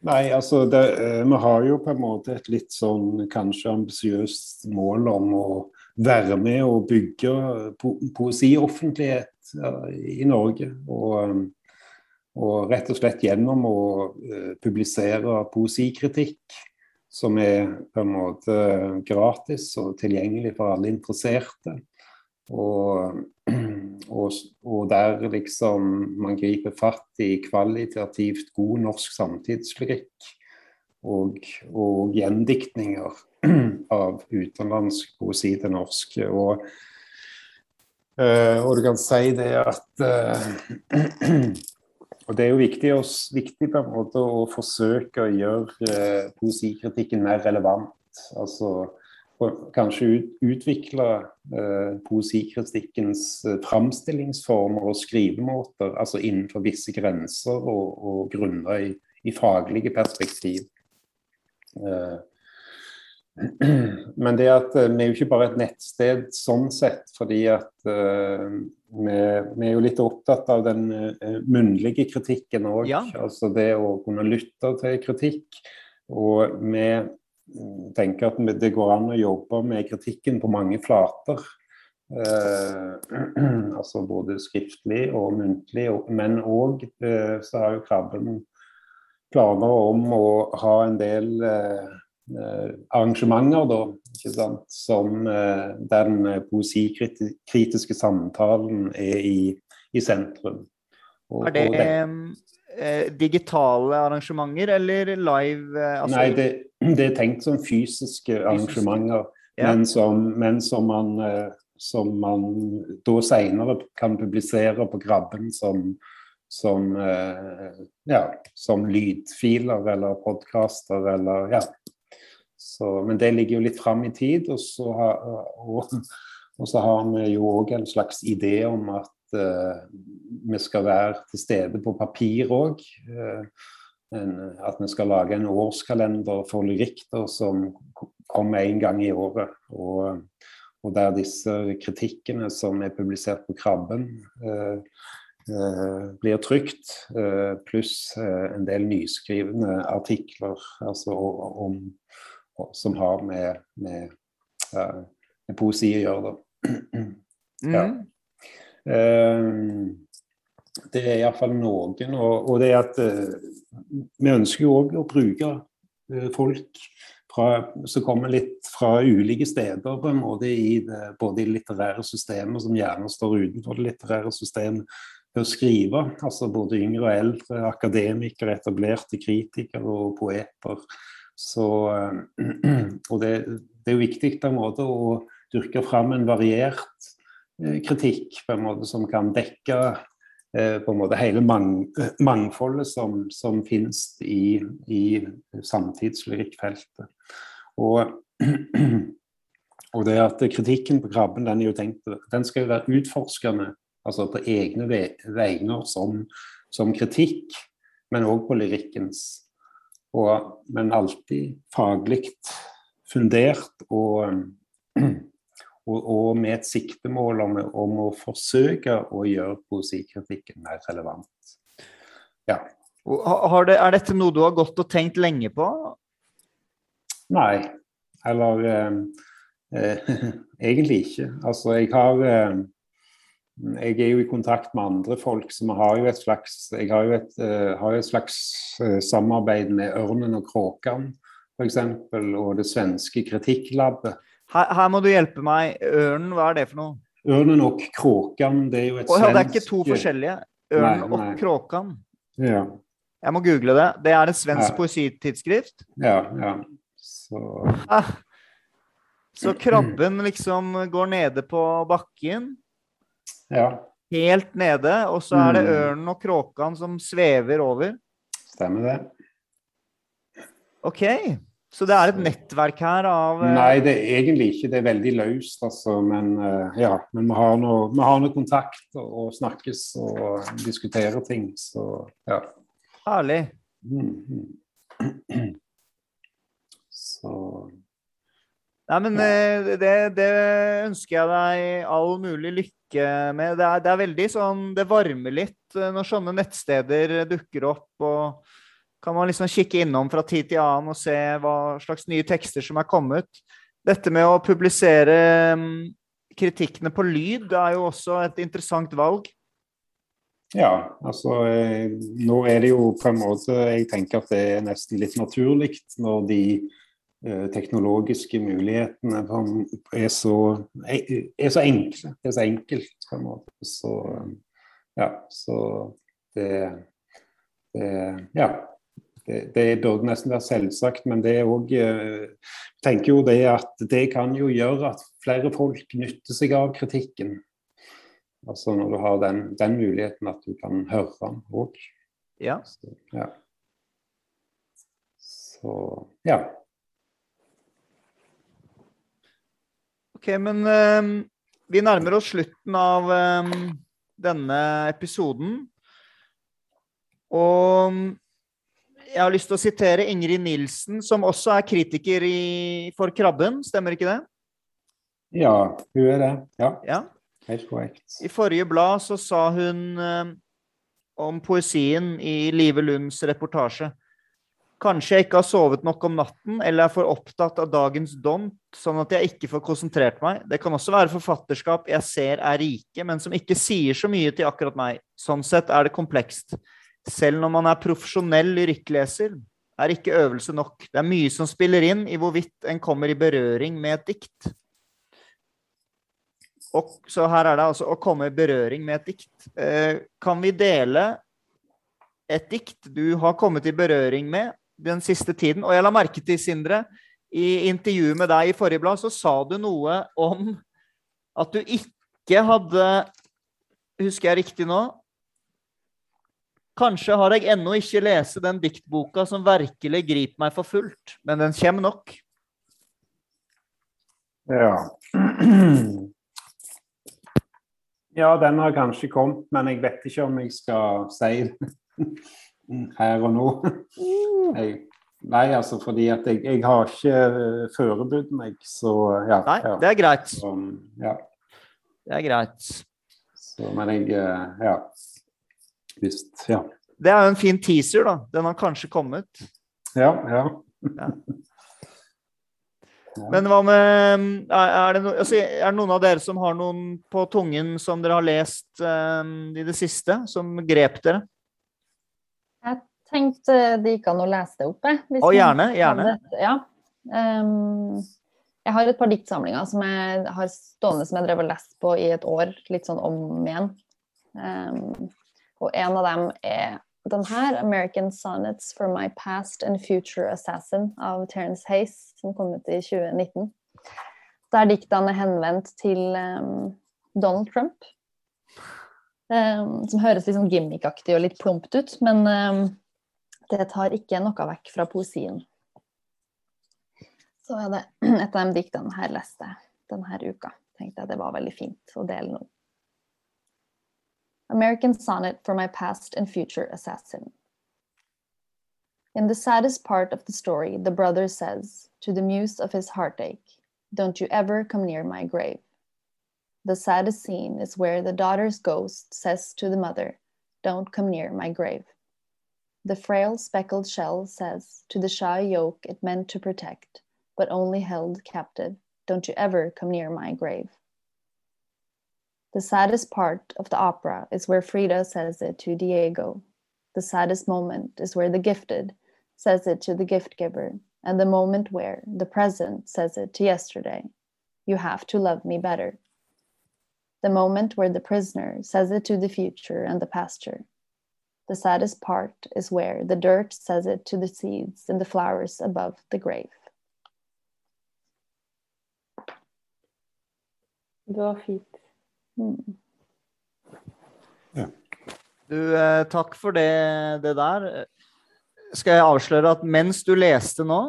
Nei, altså det, eh, Vi har jo på en måte et litt sånn kanskje ambisiøst mål om å være med og bygge po poesioffentlighet i Norge. Og, og, rett og slett gjennom å publisere poesikritikk som er på en måte gratis og tilgjengelig for alle interesserte. Og, og, og, der liksom man griper fatt i kvalitativt god norsk samtidslyrikk og, og gjendiktninger av utenlandsk poesi til norsk. Og, uh, og du kan si det at uh, Og det er jo viktig, viktig, på en måte å forsøke å gjøre uh, poesikritikken mer relevant. Altså kanskje ut, utvikle poesikritikkens framstillingsformer og skrivemåter altså innenfor visse grenser og, og grunner i, i faglige perspektiv. Eh, men det at eh, vi er jo ikke bare et nettsted sånn sett, fordi at eh, vi, vi, er jo litt opptatt av den uh, munnlige kritikken òg. Ja. Altså det å kunne lytte til kritikk. Og vi tenker at det går an å jobbe med kritikken på mange flater. Eh, altså både skriftlig og muntlig. Men òg så har jo Krabben planer om å ha en del Eh, arrangementer da, ikke sant? som eh, den poesikritiske samtalen er i, i sentrum. Og, er det, eh, digitale arrangementer eller live? Eh, altså... Nei, det, det, er tenkt som fysiske arrangementer, ja. men, som, men som, man, eh, som man da senere kan publisere på Grabben som, som, eh, ja, som lydfiler eller podkaster eller ja. Så, men det ligger jo litt fram i tid. Og så, har, og, og så har vi jo òg en slags idé om at uh, vi skal være til stede på papir òg. Uh, at vi skal lage en årskalender for lyrikter som kommer én gang i året. Og, og, der disse kritikkene som er publisert på Krabben, uh, blir trygt. pluss en del nyskrivne artikler altså, om som har med, med, uh, med poesi å gjøre. det. Ja. Uh, det er iallfall noen. Og, og, det er at vi ønsker jo òg å bruke folk fra, som kommer litt fra ulike steder, på en måte i det, både i litterære systemet, som gjerne står utenfor det litterære systemet, til å skrive. Altså både yngre og eldre, akademikere, etablerte kritikere og poeter. Så, eh, og det, det, er jo viktig på en måte å dyrke fram en variert eh, kritikk på en måte som kan dekke eh, på en måte hele mang, mangfoldet som, som finnes i, i samtidslyrikkfeltet. Og, og det at kritikken på Krabben den, tenkt, den skal jo være utforskende, altså på egne vegne som, som kritikk, men òg på lyrikkens og, men alltid faglig fundert og, og, og, med et siktemål om, å forsøke å gjøre poesikritikken mer relevant. Ja. Det, er dette noe du har gått og tenkt lenge på? Nei. Eller eh, eh, egentlig ikke. Altså, jeg har eh, jeg er jo i kontakt med andre folk, så vi har jo et slags, jeg har jo et, uh, har et slags uh, samarbeid med Ørnen og Kråkan f.eks. Og det svenske Kritikklabbet. Her, her, må du hjelpe meg. Ørnen, hva er det for noe? Ørnen og Kråkan, det er jo et oh, ja, svensk Det er ikke to forskjellige? Ørnen nei, nei. og Kråkan? Ja. Jeg må google det. Det er et svensk ja. poesitidsskrift? Ja. ja. Så... Ah. Så krabben liksom går nede på bakken? Ja. Helt nede, og så er det mm. ørnen og kråkan som svever over. Stemmer det. OK. Så det er et nettverk her av uh... Nei, det er egentlig ikke. Det er veldig løst, altså. Men uh, ja, men vi har noe, vi har noe kontakt og, snakkes og diskuterer ting, så ja. Herlig. Mm, mm. Så Nei, men ja. det, det ønsker jeg deg all mulig lykke med. Det er, det er veldig sånn Det varmer litt eh, når sånne nettsteder dukker opp. og kan man liksom kikke innom fra tid til annen og se hva slags nye tekster som er kommet. Dette med å publisere mm, kritikkene på lyd er jo også et interessant valg. Ja, altså eh, nå er det jo på en måte Jeg tenker at det er nesten litt naturlig når de eh, teknologiske mulighetene er så, er så enkle. Det er så enkelt på en måte. Så ja, så det, det Ja. Det, det burde nesten være selvsagt, men det er òg eh, tenker jo det at det kan jo gjøre at flere folk nytter seg av kritikken. Altså når du har den, den muligheten at du kan høre den òg. Ja. Så, ja. Så ja. Ok, men um, vi nærmer oss slutten av um, denne episoden. Og jeg har lyst til å sitere Ingrid Nilsen, som også er kritiker i, for Krabben. Stemmer ikke det? Ja, hun er det. Ja. ja. Helt korrekt. I forrige blad så sa hun eh, om poesien i Live Lunds reportasje. Kanskje jeg ikke har sovet nok om natten, eller er for opptatt av dagens dont, sånn at jeg ikke får konsentrert meg. Det kan også være forfatterskap jeg ser er rike, men som ikke sier så mye til akkurat meg. Sånn sett er det komplekst. Selv når man er profesjonell lyrikkleser, er ikke øvelse nok. Det er mye som spiller inn i hvorvidt en kommer i berøring med et dikt. Og, så her er det altså å komme i berøring med et dikt. Eh, kan vi dele et dikt du har kommet i berøring med den siste tiden? Og jeg la merke til, Sindre, i intervjuet med deg i forrige blad, så sa du noe om at du ikke hadde Husker jeg riktig nå? Kanskje har jeg ennå ikke lest den diktboka som virkelig griper meg for fullt, men den kommer nok. Ja. Ja, den har kanskje kommet, men jeg vet ikke om jeg skal si det her og nå. Jeg, nei, altså fordi at jeg, jeg har ikke uh, forberedt meg, så ja. Nei, ja. det er greit. Så, ja. Det er greit. Så, men jeg uh, Ja. Visst. Ja. Det er jo en fin teaser, da. Den har kanskje kommet. Ja. ja. Ja. Men hva med er det, no, altså, er det, noen av dere som har noen på tungen som dere har lest um, i det siste, som grep dere? Jeg tenkte det gikk an å lese det opp, jeg. Å, gjerne. Gjerne. Ja. Um, jeg har et par diktsamlinger som jeg har stående som jeg drev og leste på i et år, litt sånn om igjen. Um, og en av dem er den her, 'American Sonnets for My Past and Future Assassin' av Terence Hayes, som kom ut i 2019. Der diktene er henvendt til um, Donald Trump. Um, som høres litt sånn gimmickaktig og litt plumpt ut, men um, det tar ikke noe vekk fra poesien. Så er det et av de diktene her leste denne uka. Tenkte jeg det var veldig fint å dele nå. American Sonnet for My Past and Future Assassin. In the saddest part of the story, the brother says to the muse of his heartache, Don't you ever come near my grave. The saddest scene is where the daughter's ghost says to the mother, Don't come near my grave. The frail speckled shell says to the shy yoke it meant to protect, but only held captive, Don't you ever come near my grave. The saddest part of the opera is where Frida says it to Diego. The saddest moment is where the gifted says it to the gift giver, and the moment where the present says it to yesterday You have to love me better. The moment where the prisoner says it to the future and the pasture. The saddest part is where the dirt says it to the seeds and the flowers above the grave. Det. Mm. Ja. Du, eh, takk for det, det, der. Skal jeg avsløre at mens du leste nå,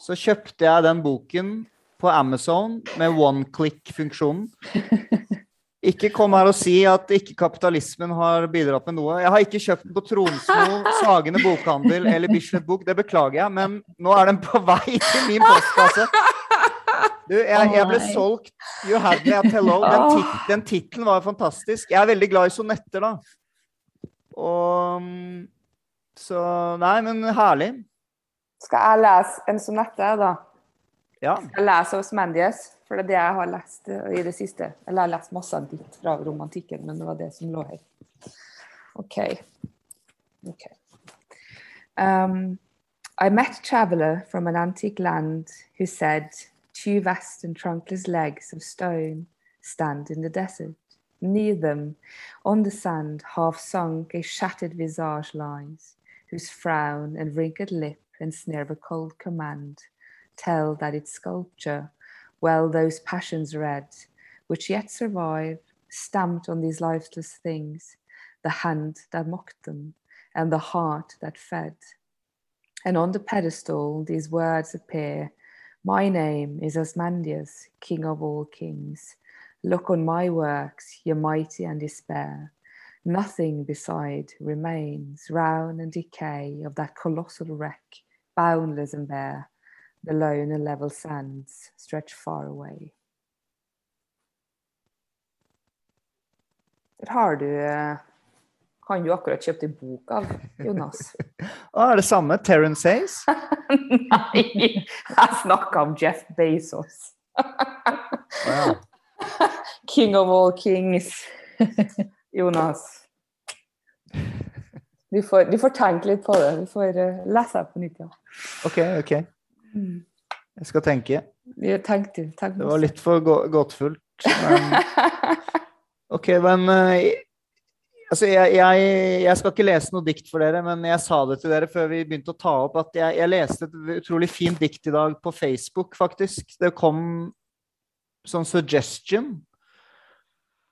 så kjøpte jeg den boken på Amazon med one click-funksjonen. Ikke kom her og si at ikke kapitalismen har bidratt med noe. Jeg har ikke kjøpt den på Tronsmo, Sagene bokhandel eller Bislett Bok, det beklager jeg, men nå er den på vei til min postkasse. Du, jeg, jeg ble solgt. You had me at hello. Den, tit den tittelen var fantastisk. Jeg er veldig glad i sonetter, da. Og mm, Så Nei, men herlig. Skal jeg lese en sonette, da? Ja. Jeg leser Osmandies, for det er det jeg har lest eh, i det siste. Eller jeg har lest masse dikt fra romantikken, men det var det som lå her. OK. Ok. Um, I met a traveller from an antique land who said, Two vast and trunkless legs of stone stand in the desert. Near them, on the sand, half sunk, a shattered visage lies, whose frown and wrinkled lip ensnare a cold command tell that its sculpture, well those passions read, which yet survive, stamped on these lifeless things, the hand that mocked them, and the heart that fed. And on the pedestal these words appear My name is Osmandius, king of all kings. Look on my works, ye mighty and despair. Nothing beside remains, round and decay of that colossal wreck, boundless and bare. The lone and level sands stretch far away. Der har du Han du akkurat kjøpte bok av, Jonas. Å, er det samme? Terence Hayes? Nei, jeg snakka om Jeff Bezos. King of all kings. Jonas. Du får, du får tenke litt på det. Du får eh, lese på nytt. Ja. OK, OK. Jeg skal tenke. Tenk du, tenk Det var litt for gå- gåtefullt. Men OK, men eh, Altså, jeg, jeg, jeg skal ikke lese noe dikt for dere, men jeg sa det til dere før vi begynte å ta opp, at jeg, jeg leste et utrolig fint dikt i dag på Facebook, faktisk. Det kom sånn suggestion.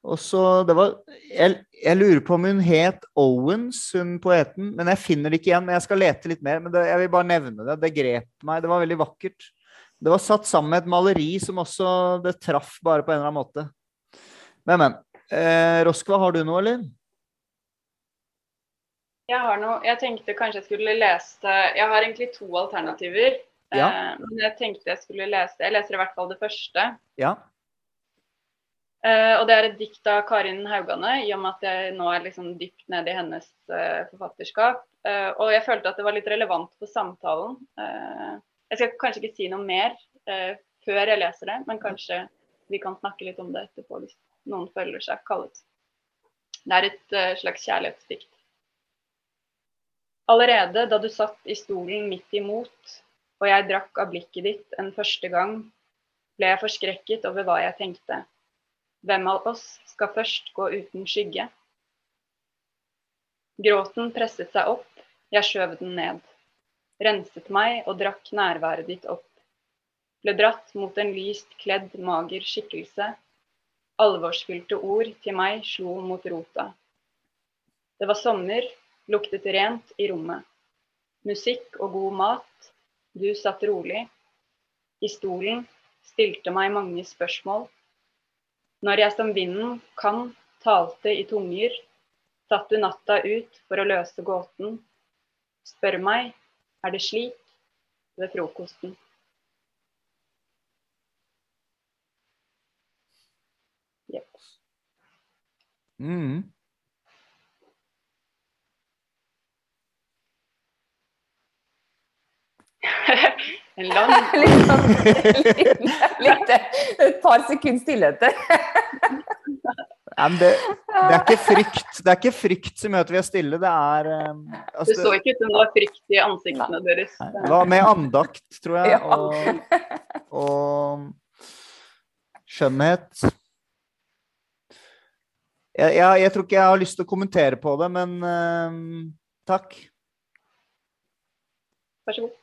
Og så Det var jeg, lurer på om hun het Owens, hun poeten, men jeg finner det ikke igjen. Men jeg skal lete litt mer. Men det, jeg vil bare nevne det. Det grep meg. Det var veldig vakkert. Det var satt sammen med et maleri som også det traff bare på en eller annen måte. Men, men. Eh, Roskva, har du noe, eller? Jeg har noe Jeg tenkte kanskje jeg skulle lese Jeg har egentlig to alternativer. Ja. Eh, men jeg tenkte jeg skulle lese Jeg leser i hvert fall det første. Ja. Eh, og det er et dikt av Karin Haugane, i og med at jeg nå er liksom dypt nede i hennes eh, forfatterskap. Eh, og jeg følte at det var litt relevant for samtalen. Eh, jeg skal kanskje ikke si noe mer eh, før jeg leser det, men kanskje vi kan snakke litt om det etterpå hvis noen føler seg kallet. Det er et slags kjærlighetsdikt. Allerede da du satt i stolen midt imot, og jeg drakk av blikket ditt en første gang, ble jeg forskrekket over hva jeg tenkte. Hvem av oss skal først gå uten skygge? Gråten presset seg opp, jeg skjøv den ned. Renset meg og drakk nærværet ditt opp. Ble dratt mot en lyst kledd, mager skikkelse. Alvorsfylte ord til meg slo mot rota. Det var sommer, luktet rent i rommet. Musikk og god mat. Du satt rolig. I stolen stilte meg mange spørsmål. Når jeg som vinden kan talte i tunger, satt du natta ut for å løse gåten. Spør meg, er det slik ved frokosten? Yep. Mm. En lang litt, sånn- litt, litt, et par sekunds stillhet men det, det er ikke frykt Det er ikke frykt som gjør at vi er stille. Det er altså, Det så ikke ut som det var frykt i ansiktene deres. Det var med andakt, tror jeg, Ja. og, og skjønnhet. Jeg, jeg, jeg tror ikke jeg har lyst til å kommentere på det, men uh, takk. Vær så god.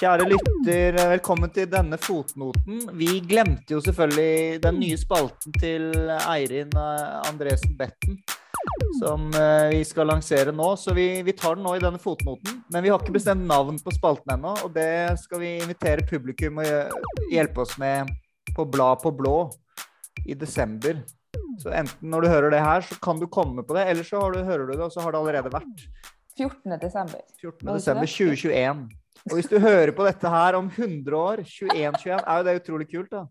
Kjære lytter, velkommen til denne fotnoten. Vi glemte jo selvfølgelig den nye spalten til Eirin eh, Andresen Betten, som eh, vi skal lansere nå. Så vi, vi tar den nå i denne fotnoten. Men vi har ikke bestemt navn på spalten ennå, og det skal vi invitere publikum å hjelpe oss med på Blad på blå i desember. Så enten når du hører det her, så kan du komme på det, eller så du, hører du det, og så har det allerede vært. 14. desember. 14. Var det ikke desember 2021. Og hvis du hører på dette her om 100 år, 21-21, er jo det utrolig kult, da.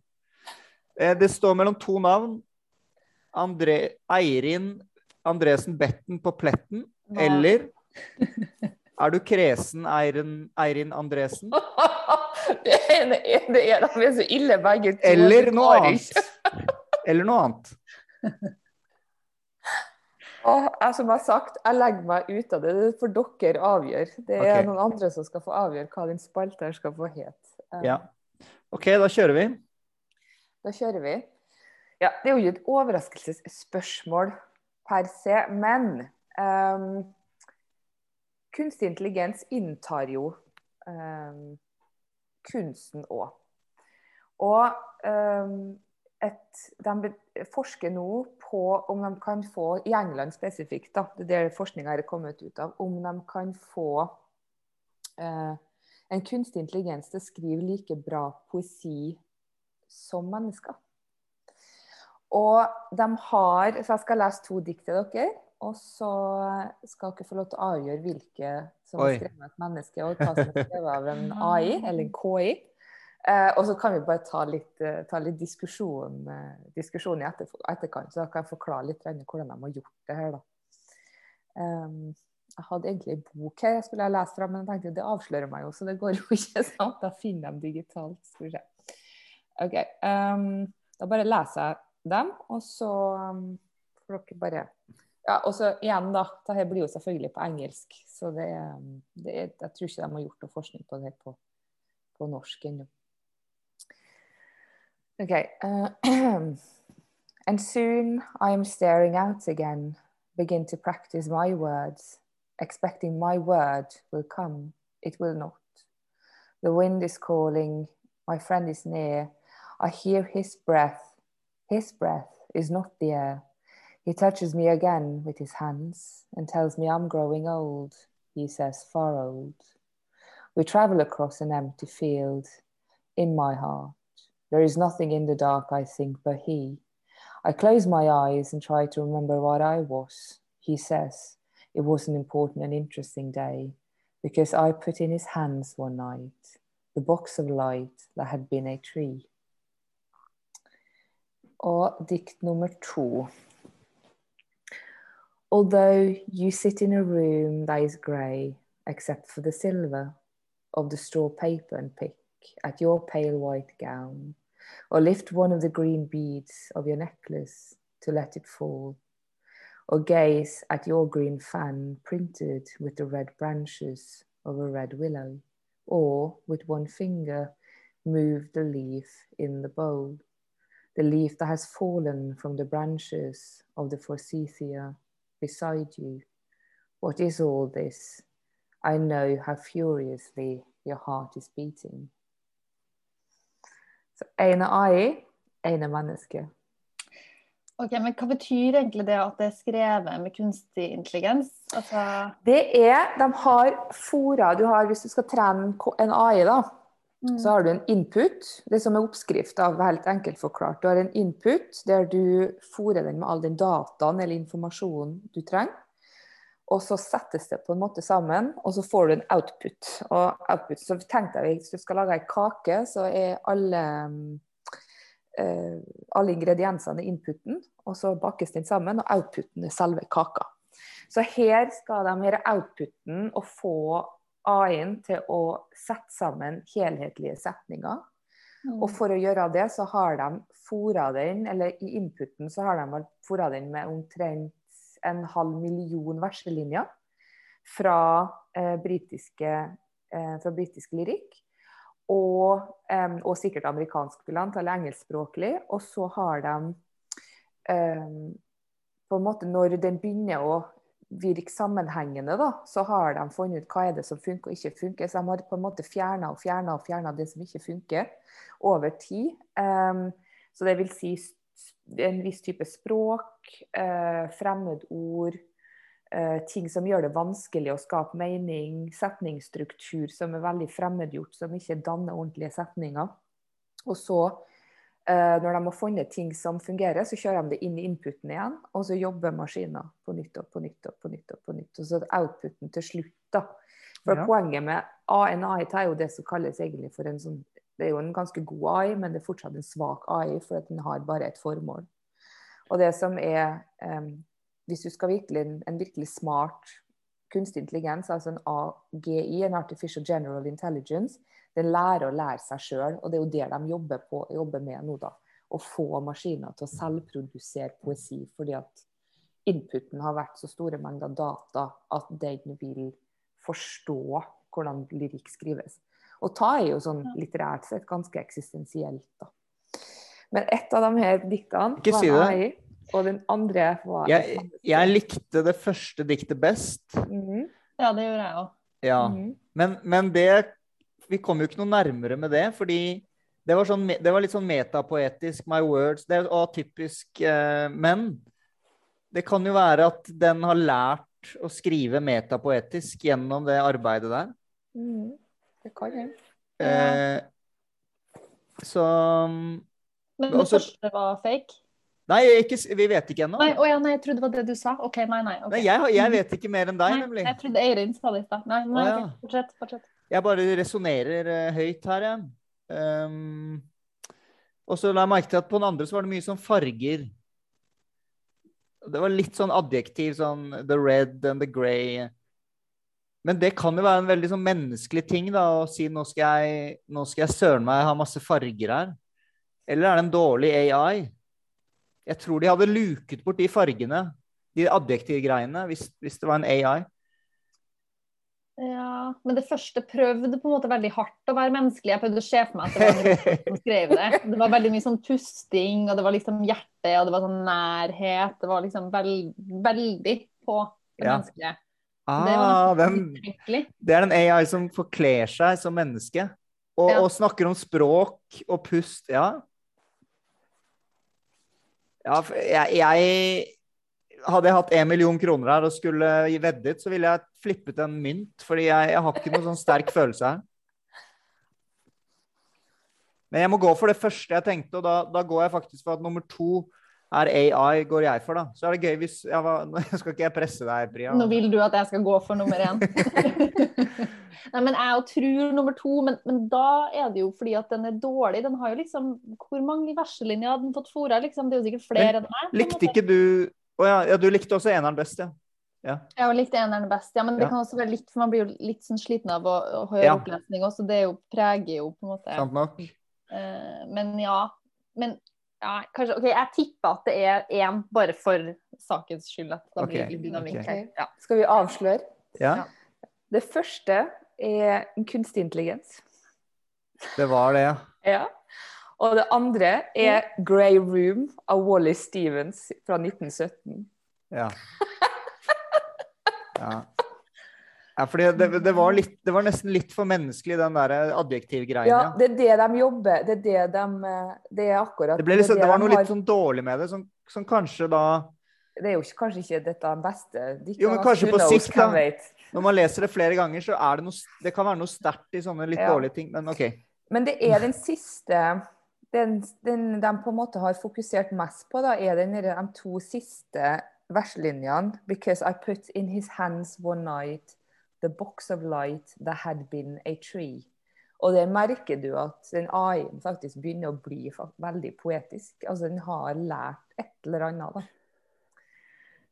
Eh, Det står mellom to navn. André, Eirin Andresen Betten på Pletten. Hva? Eller er du kresen, Eirin, Eirin Andresen? det ene er det vi de er så ille begge to. Eller noe annet. Eller noe annet. Åh, jeg, som har sagt, jeg legger meg ut av det. Det får dere avgjøre. Det er okay. noen andre som skal få avgjøre hva den spalta skal få het. Eh, Ja. OK, da kjører vi. Da kjører vi. Ja, det er jo ikke et overraskelsesspørsmål per se, men um, kunstig intelligens inntar jo um, kunsten òg. Og ehm, et, de forsker nå på om de kan få, i England spesifikt, da, det er det forskninga er kommet ut av, om de kan få eh, en kunstig intelligens til å skrive like bra poesi som mennesker. Og de har Så jeg skal lese to dikt til dere. Og så skal dere få lov til å avgjøre hvilke som Oi. er skrevet av et menneske, og hva som er skrevet av en AI, eller en KI. Eh, og så kan vi bare ta litt, eh, ta litt diskusjon, eh, diskusjon i etter, etterkant, så jeg kan forklare litt hvordan de har gjort det her. da. Um, jeg hadde egentlig en bok her jeg skulle ha lest fra, men jeg tenkte det avslører meg jo, så det går jo ikke sånn. Da finner de digitalt. Skal vi. OK. Um, da bare leser jeg dem, og så um, får dere bare Ja, og så igjen, da. Dette blir jo selvfølgelig på engelsk, så det, det jeg tror ikke de har gjort noe forskning på det på, på norsk ennå. Okay. Uh, and soon I am staring out again, begin to practice my words, expecting my word will come. It will not. The wind is calling, my friend is near. I hear his breath. His breath is not the air. He touches me again with his hands and tells me I'm growing old. He says, far old. We travel across an empty field. In my heart, there is nothing in the dark, I think, but he. I close my eyes and try to remember what I was. He says it was an important and interesting day because I put in his hands one night the box of light that had been a tree. Or dict nummer two. Although you sit in a room that is grey, except for the silver of the straw paper and pick at your pale white gown, or lift one of the green beads of your necklace to let it fall, or gaze at your green fan printed with the red branches of a red willow, or with one finger move the leaf in the bowl, the leaf that has fallen from the branches of the forsythia beside you. What is all this? I know how furiously your heart is beating. Så ene AI, ene menneske. Ok, Men hva betyr egentlig det at det er skrevet med kunstig intelligens? Altså, Det er, de har fora du har, Hvis du skal trene en AI, da, mm, så har du en input. Det som er oppskrift av helt enkelt forklart. Du har en input der du fòrer den med all den dataen eller informasjonen du trenger. Og så settes det på en måte sammen, og så får du en output. Og output, så tenk deg hvis du skal lage ei kake, så er alle eh, alle ingrediensene inputen, og så bakes den sammen, og outputen er selve kaka. Så her skal de her er outputen og få AI-en til å sette sammen helhetlige setninger. mm. Og for å gjøre det, så har de fora den, eller i inputen så har de fora den med omtrent en halv million verselinjer fra eh, britiske eh, lyrikk. Og, eh, og sikkert amerikansk blant, eller engelskspråklig. Og så har de eh, på en måte Når den begynner å virke sammenhengende, da, så har de funnet ut hva er det som funker og ikke funker. Så de har på en måte fjerna og fjerna og det som ikke funker, over tid. Så det vil si en viss type språk, eh, fremmedord, eh, ting som gjør det vanskelig å skape mening, setningsstruktur som er veldig fremmedgjort, som ikke danner ordentlige setninger. Og så, eh, når de har funnet ting som fungerer, så kjører de det inn i inputen igjen, og så jobber maskinen på nytt og på nytt og på nytt. Og på nytt. Og så er outputen til slutt da, For Ja. Poenget med A- en er jo det som kalles egentlig for en sånn Det er jo en ganske god AI, men det er fortsatt en svak AI, for at den har bare et formål. Og det som er um, Hvis du skal virkelig en, en virkelig smart kunstig intelligens, altså en AGI, en Artificial General Intelligence, den lærer å lære seg sjøl, og det er jo det de jobber, på, jobber med nå, da. Å få maskiner til å selvprodusere poesi, fordi at inputen har vært så store mengder data at den vil forstå hvordan lyrikk skrives. Og ta er jo sånn litterært sett ganske eksistensielt, da. Men ett av de her diktene Ikke var si det. Jeg, og den andre var Jeg, jeg likte det første diktet best. Mhm, Ja, det gjorde jeg òg. Ja. mhm. Men, men det Vi kom jo ikke noe nærmere med det, fordi det var, sånn, det var litt sånn metapoetisk. My words. Det er atypisk. Eh, menn. det kan jo være at den har lært å skrive metapoetisk gjennom det arbeidet der. Mhm. Det kan hende. Eh, så Men det også, første var fake? Nei, ikke, vi vet ikke ennå. Nei, å ja, nei, jeg trodde det var det du sa. OK, nei, nei. Okay. Nei, jeg, jeg vet ikke mer enn deg, Nei, nemlig. Jeg trodde Eirin sa det i stad. Nei, nei, Å, ja. fortsett. fortsett. Jeg bare resonnerer eh, høyt her, jeg. Um, og så la jeg merke til at på den andre så var det mye sånn farger. Det var litt sånn adjektiv, sånn the red and the grey. Men det kan jo være en veldig sånn menneskelig ting, da, å si nå skal jeg, nå skal jeg søren meg ha masse farger her. Eller er det en dårlig AI? Jeg tror de hadde luket bort de fargene, de adjektivgreiene, hvis, hvis det var en AI. Ja, men det første prøvde på en måte veldig hardt å være menneskelig. Jeg prøvde å se for meg at det var noen som skrev det. Det var veldig mye sånn pusting, og det var liksom hjerte, og det var sånn nærhet. Det var liksom veld, veldig på det Ja. menneskelige. Ah, det. Det er den AI som forkler seg som menneske. Og, Ja. og snakker om språk og pust. Ja. Ja, jeg, jeg Hadde jeg hatt en million kroner her og skulle veddet, så ville jeg flippet en mynt. Fordi jeg, jeg har ikke noen sånn sterk følelse her. Men jeg må gå for det første jeg tenkte, og da, da går jeg faktisk for at nummer to er AI, går jeg for, da. Så er det gøy hvis jeg var, Nå skal ikke jeg presse deg, Priya. Nå vil du at jeg skal gå for nummer én. Nei, men jeg tror nummer to, men, men da er det jo fordi at den er dårlig. Den har jo liksom Hvor mange verselinjer hadde den fått fora? Liksom? Det er jo sikkert flere enn meg. Likte ikke du Å ja, ja, du likte også eneren best, ja. Jeg har likt eneren best, ja, men det Ja. kan også være litt, for man blir jo litt sånn sliten av å, å høre Ja. opplesning også, det er jo, preger jo på en måte. Sant nok. Uh, men ja. Men ja, kanskje OK, jeg tipper at det er én, bare for sakens skyld. At da blir Ok, litt dynamikk ok. her. Ja. Skal vi avsløre? Ja, Det første er kunstig intelligens. det var det, ja. Ja. Og det andre er Grey Room av Wally Stevens fra 1917. Ja. ja. Ja fordi det, det, var litt, det var nesten litt for menneskelig, den der adjektivgreia. Ja, det er det de jobber Det er det de Det er akkurat Det, ble liksom, det var de noe har- litt sånn dårlig med det, som, som kanskje da Det er jo kanskje ikke dette den beste diktet. Jo, men kanskje på sikt, da. Når man leser det flere ganger, så er det noe Det kan være noe sterkt i sånne litt Ja. dårlige ting, men OK. Men det er den siste den, den de på en måte har fokusert mest på, da, er den, de to siste verslinjene. Because I put in his hands one night the box of light that had been a tree. Og der merker du at den AI-en faktisk begynner å bli veldig poetisk. Altså den har lært et eller annet, da.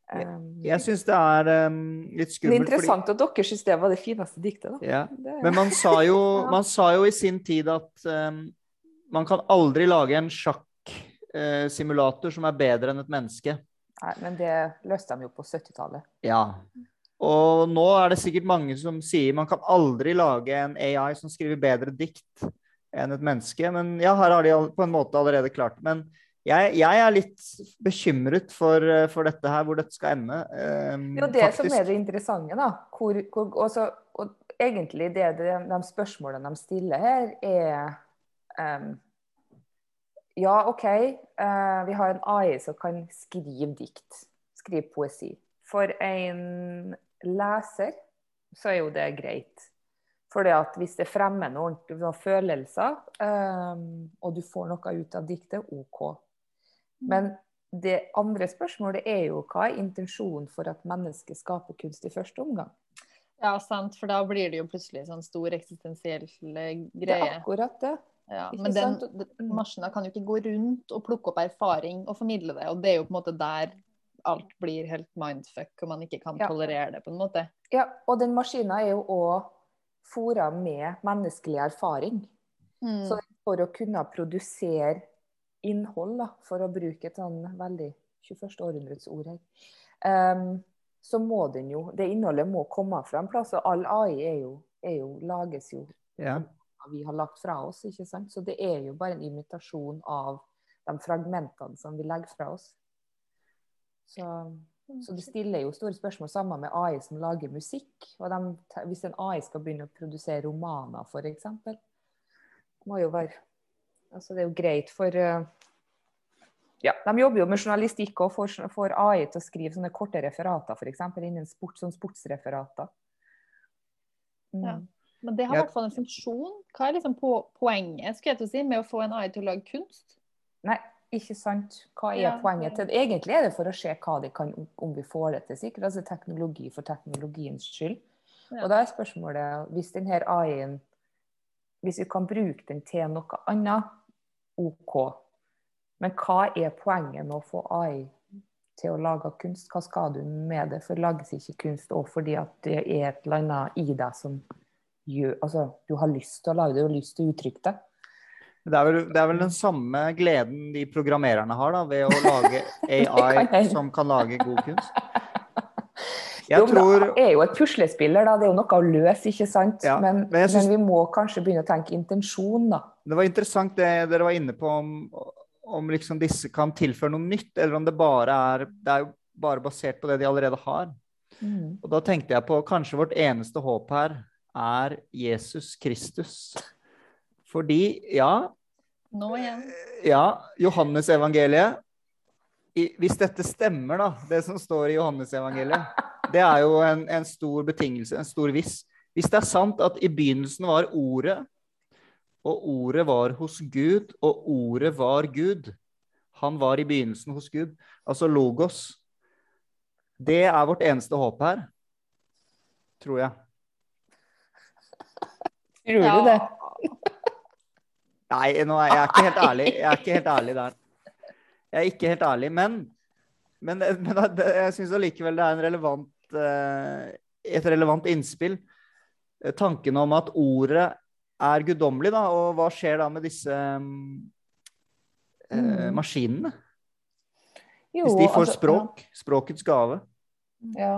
Um, Jeg syns det er um, litt det er interessant interessant at dere syns det var det fineste diktet, da. ja. Det, Men man sa, jo, man sa jo i sin tid at um, man kan aldri lage en sjakksimulator som er bedre enn et menneske. nei, men det løste de jo på 70-tallet. Ja. Og nå er det sikkert mange som sier man kan aldri lage en AI som skriver bedre dikt enn et menneske. Men ja, her har de på en måte allerede klart det. Men jeg, jeg er litt bekymret for, for dette her, hvor dette skal ende. Eh, Det er jo det som er det interessante, da. Hvor, hvor, også, og egentlig det, det de spørsmålene de stiller her, er um, Ja, OK, uh, vi har en AI som kan skrive dikt. Skrive poesi. For en leser så er jo det greit. For det at hvis det fremmer noen noen følelser, um, og du får noe ut av diktet, OK. Men det andre spørsmålet er jo hva er intensjonen for at mennesket skaper kunst i første omgang? Ja, sant, for da blir det jo plutselig sånn stor eksistensiell greie. Det er akkurat det. Ja, men den, den maskina kan jo ikke gå rundt og plukke opp erfaring og formidle det, og det er jo på en måte der alt blir helt mindfuck, og man ikke kan Ja. tolerere det på en måte. Ja, og den maskinen er jo òg fora med menneskelig erfaring. Mm. Så for å kunne produsere innhold, da, for å bruke et sånn veldig 21. århundrets ord her, um, så må den jo Det innholdet må komme fra en plass. Og all AI er jo, er jo, lages jo Ja. vi har lagt fra oss, ikke sant. Så det er jo bare en imitasjon av de fragmentene som vi legger fra oss. Så, så det stiller jo store spørsmål sammen med AI som lager musikk. Og de, hvis en AI skal begynne å produsere romaner, f.eks., må jo være Altså det er jo greit for eh, ja, De jobber jo med journalistikk og får, får AI til å skrive sånne korte referater, f.eks. innen sport, sånn sportsreferater. Mm. Ja. Men det har i hvert fall en funksjon. Hva er liksom på, poenget skulle jeg til å si, med å få en AI til å lage kunst? Nei, ikke sant. Hva er Ja, poenget? til Egentlig er det for å se hva de kan, om vi får det til, sikkert. Altså teknologi for teknologiens skyld. Ja. Og da er spørsmålet, hvis denne AI-en Hvis vi kan bruke den til noe annet, OK. Men hva er poenget med å få AI til å lage kunst? Hva skal du med det? For det lages ikke kunst òg fordi at det er et eller annet i deg som gjør Altså, du har lyst til å lage det, du har lyst til å uttrykke det. Det er, vel, det er vel den samme gleden de programmererne har da, ved å lage AI som kan lage god kunst. Jeg jo, tror Det er jo et puslespiller, da. Det er jo noe å løse, ikke sant? Ja, men, men synes- men vi må kanskje begynne å tenke intensjon, da. Det var interessant det dere var inne på om, om liksom disse kan tilføre noe nytt, eller om det bare er Det er jo bare basert på det de allerede har. Og da tenkte jeg på kanskje vårt eneste håp her er Jesus Kristus. Fordi, ja, Nå igjen. ja, Johannesevangeliet Hvis dette stemmer, da, det som står i Johannesevangeliet, det er jo en, en stor betingelse, en stor viss. Hvis det er sant at i begynnelsen var Ordet, og Ordet var hos Gud, og Ordet var Gud Han var i begynnelsen hos Gud, altså Logos. Det er vårt eneste håp her, tror jeg. Tror du det? Nei, nå er jeg er ikke helt ærlig. Jeg er ikke helt ærlig der. Jeg er ikke helt ærlig, men, men, men jeg syns allikevel det er en relevant, eh, et relevant innspill. Eh, Tanken om at ordet er guddommelig, da, og hva skjer da med disse mm, eh, Mm. maskinene? Jo, Hvis de får altså, språk, språkets gave. Ja.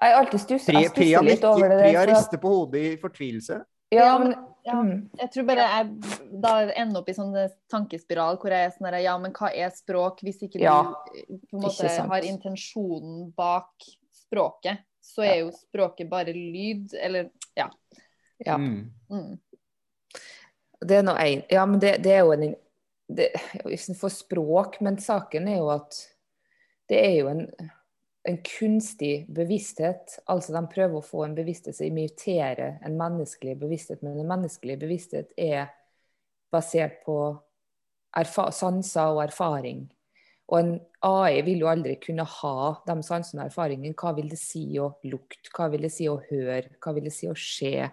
Jeg har alltid stusset litt over det der. Priya rister på hodet i fortvilelse. Ja, Ja, men, ja. mm, Jeg tror bare jeg da ender opp i sånn tankespiral hvor jeg er sånn Ja, men hva er språk hvis ikke Ja, du eh, på en måte har intensjonen bak språket? Så er jo språket bare lyd, eller Ja. ja. Mm. Mm. Det er nå én ja, men det, det er jo en det, For språk, men saken er jo at det er jo en, en kunstig bevissthet. Altså de prøver å få en bevissthet som imiterer en menneskelig bevissthet, men en menneskelig bevissthet er basert på sanser og erfaring. Og en AI vil jo aldri kunne ha de sansene og erfaringene. Hva vil det si å lukte? Hva vil det si å høre? Hva vil det si å se?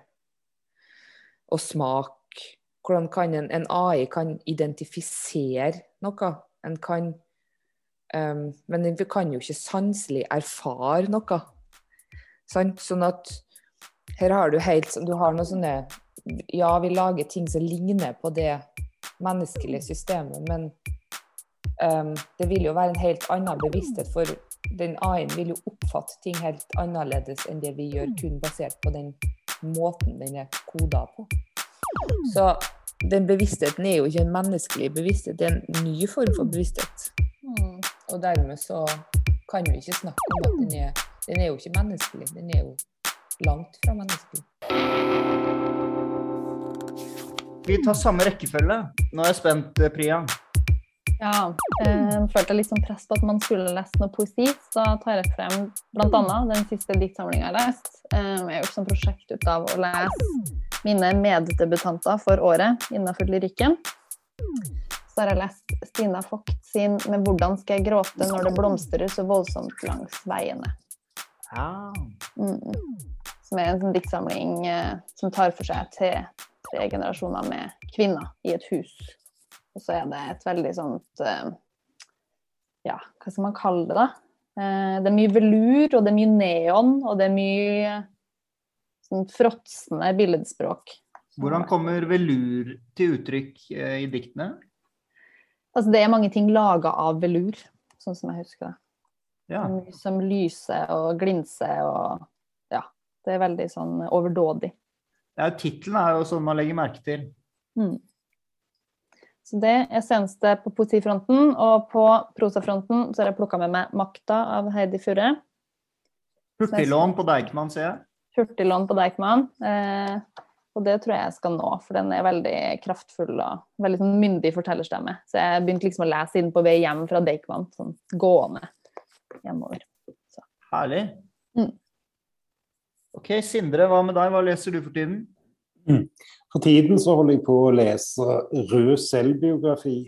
Og smak? Hvordan kan en, en AI kan identifisere noe? En kan um, Men vi kan jo ikke sanselig erfare noe. Sant? Sånn at her har du helt Du har noe sånne Ja, vi lager ting som ligner på det menneskelige systemet, men um, det vil jo være en helt annen bevissthet, for den AI-en vil jo oppfatte ting helt annerledes enn det vi gjør, kun basert på den måten den er koda på. Så den bevisstheten er jo ikke en menneskelig bevissthet, det er en ny form for bevissthet. Og dermed så kan vi ikke snakke om at den er Den er jo ikke menneskelig, den er jo langt fra menneskelig. Vi tar samme rekkefølge. Nå er jeg spent, eh, Priya. Ja, eh, følte litt sånn press på at man skulle lese noe poesi, så tar jeg frem bl.a. den siste diktsamlinga jeg har lest. Eh, jeg har gjort sånn prosjekt ut av å lese mine meddebutanter for året innenfor lyrikken. Så har jeg lest Stina Vogt sin 'Med hvordan skal jeg gråte når det blomstrer så voldsomt langs veiene'. Ja. Mm. Som er en sånn diktsamling eh, som tar for seg tre, tre generasjoner med kvinner i et hus. Og så er det et veldig sånt eh, Ja, hva skal man kalle det, da? Eh, det er mye velur, og det er mye neon, og det er mye sånn fråtsende billedspråk. Hvordan kommer velur til uttrykk eh, i diktene? Altså, det er mange ting laga av velur, sånn som jeg husker det. Ja. Mye som lyser og glinser og Ja. Det er veldig sånn overdådig. Ja, Tittelen er jo sånn man legger merke til. Mm. Så det er seneste på poesifronten. Og på prosafronten så har jeg plukka med meg 'Makta' av Heidi Furre. Hurtiglån på Deichman, sier jeg. Hurtiglån på Deichman. Eh, og det tror jeg jeg skal nå, for den er veldig kraftfull og veldig sånn myndig fortellerstemme. Så jeg begynte liksom å lese inn på vei hjem fra Deichman, sånn gående hjemover. Herlig. Mm. Ok, Sindre, hva med deg? Hva leser du for tiden? For tiden så holder jeg på å lese Rød selvbiografi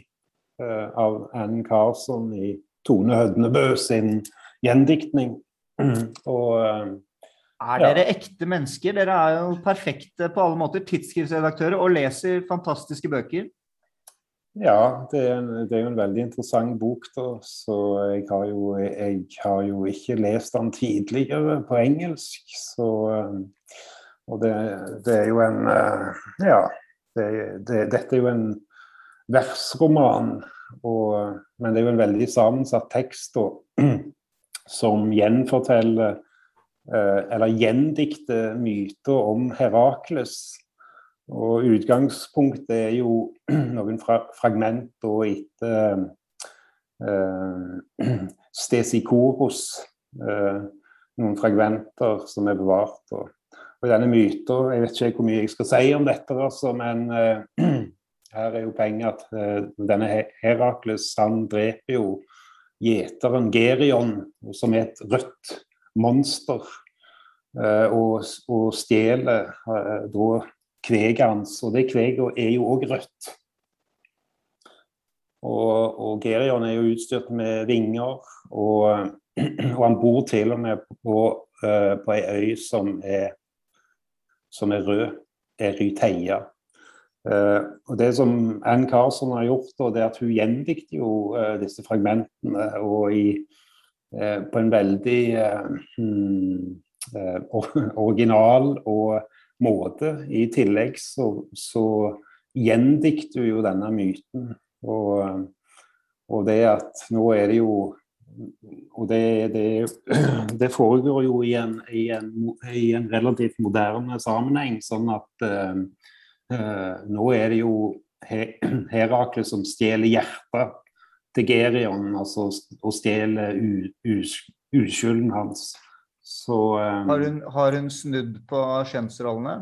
eh, av Anne Carson i Tone Hødnebø sin gjendiktning. Og Er Ja. dere ekte mennesker? Dere er jo perfekte på alle måter. Tidsskriftsredaktører og leser fantastiske bøker. ja, det er, en, det er jo en veldig interessant bok, da. Så jeg har jo, jeg har jo ikke lest den tidligere på engelsk. Så eh, Og det, det er jo en eh, Ja. Det, det, dette er jo en versroman, og, men det er jo en veldig sammensatt tekst da, som gjenforteller eller gjendikte myter om Herakles. Og utgangspunktet er jo noen fra fragmenter etter eh, Stesikoros. Eh, noen fragmenter som er bevart. Og, og denne myten, Jeg vet ikke hvor mye jeg skal si om dette, altså, men eh, her er jo poenget at eh, denne Herakles han dreper jo gjeteren Gerion, som er et rødt monster, eh, og, og stjeler eh, da kveget hans. Og det kveget er jo òg rødt. Og, og Gerion er jo utstyrt med vinger, og, og han bor til og med på, eh, på ei øy som er, som er rød, Eryteia. Eh, og Det som Ann Carson har gjort, det er at hun gjendikter jo disse fragmentene og i, på en veldig eh, hmm, eh, or- original og måte. I tillegg så, så gjendikter jo denne myten. Og, og det at nå er det jo Og det, det, det foregår jo i en, i, en, i en relativt moderne sammenheng, sånn at eh, eh, nå er det jo He Herakles som stjeler hjertet til Gerion, altså å stjele uskylden hans. Så um, Har hun, har hun snudd på kjønnsrollene?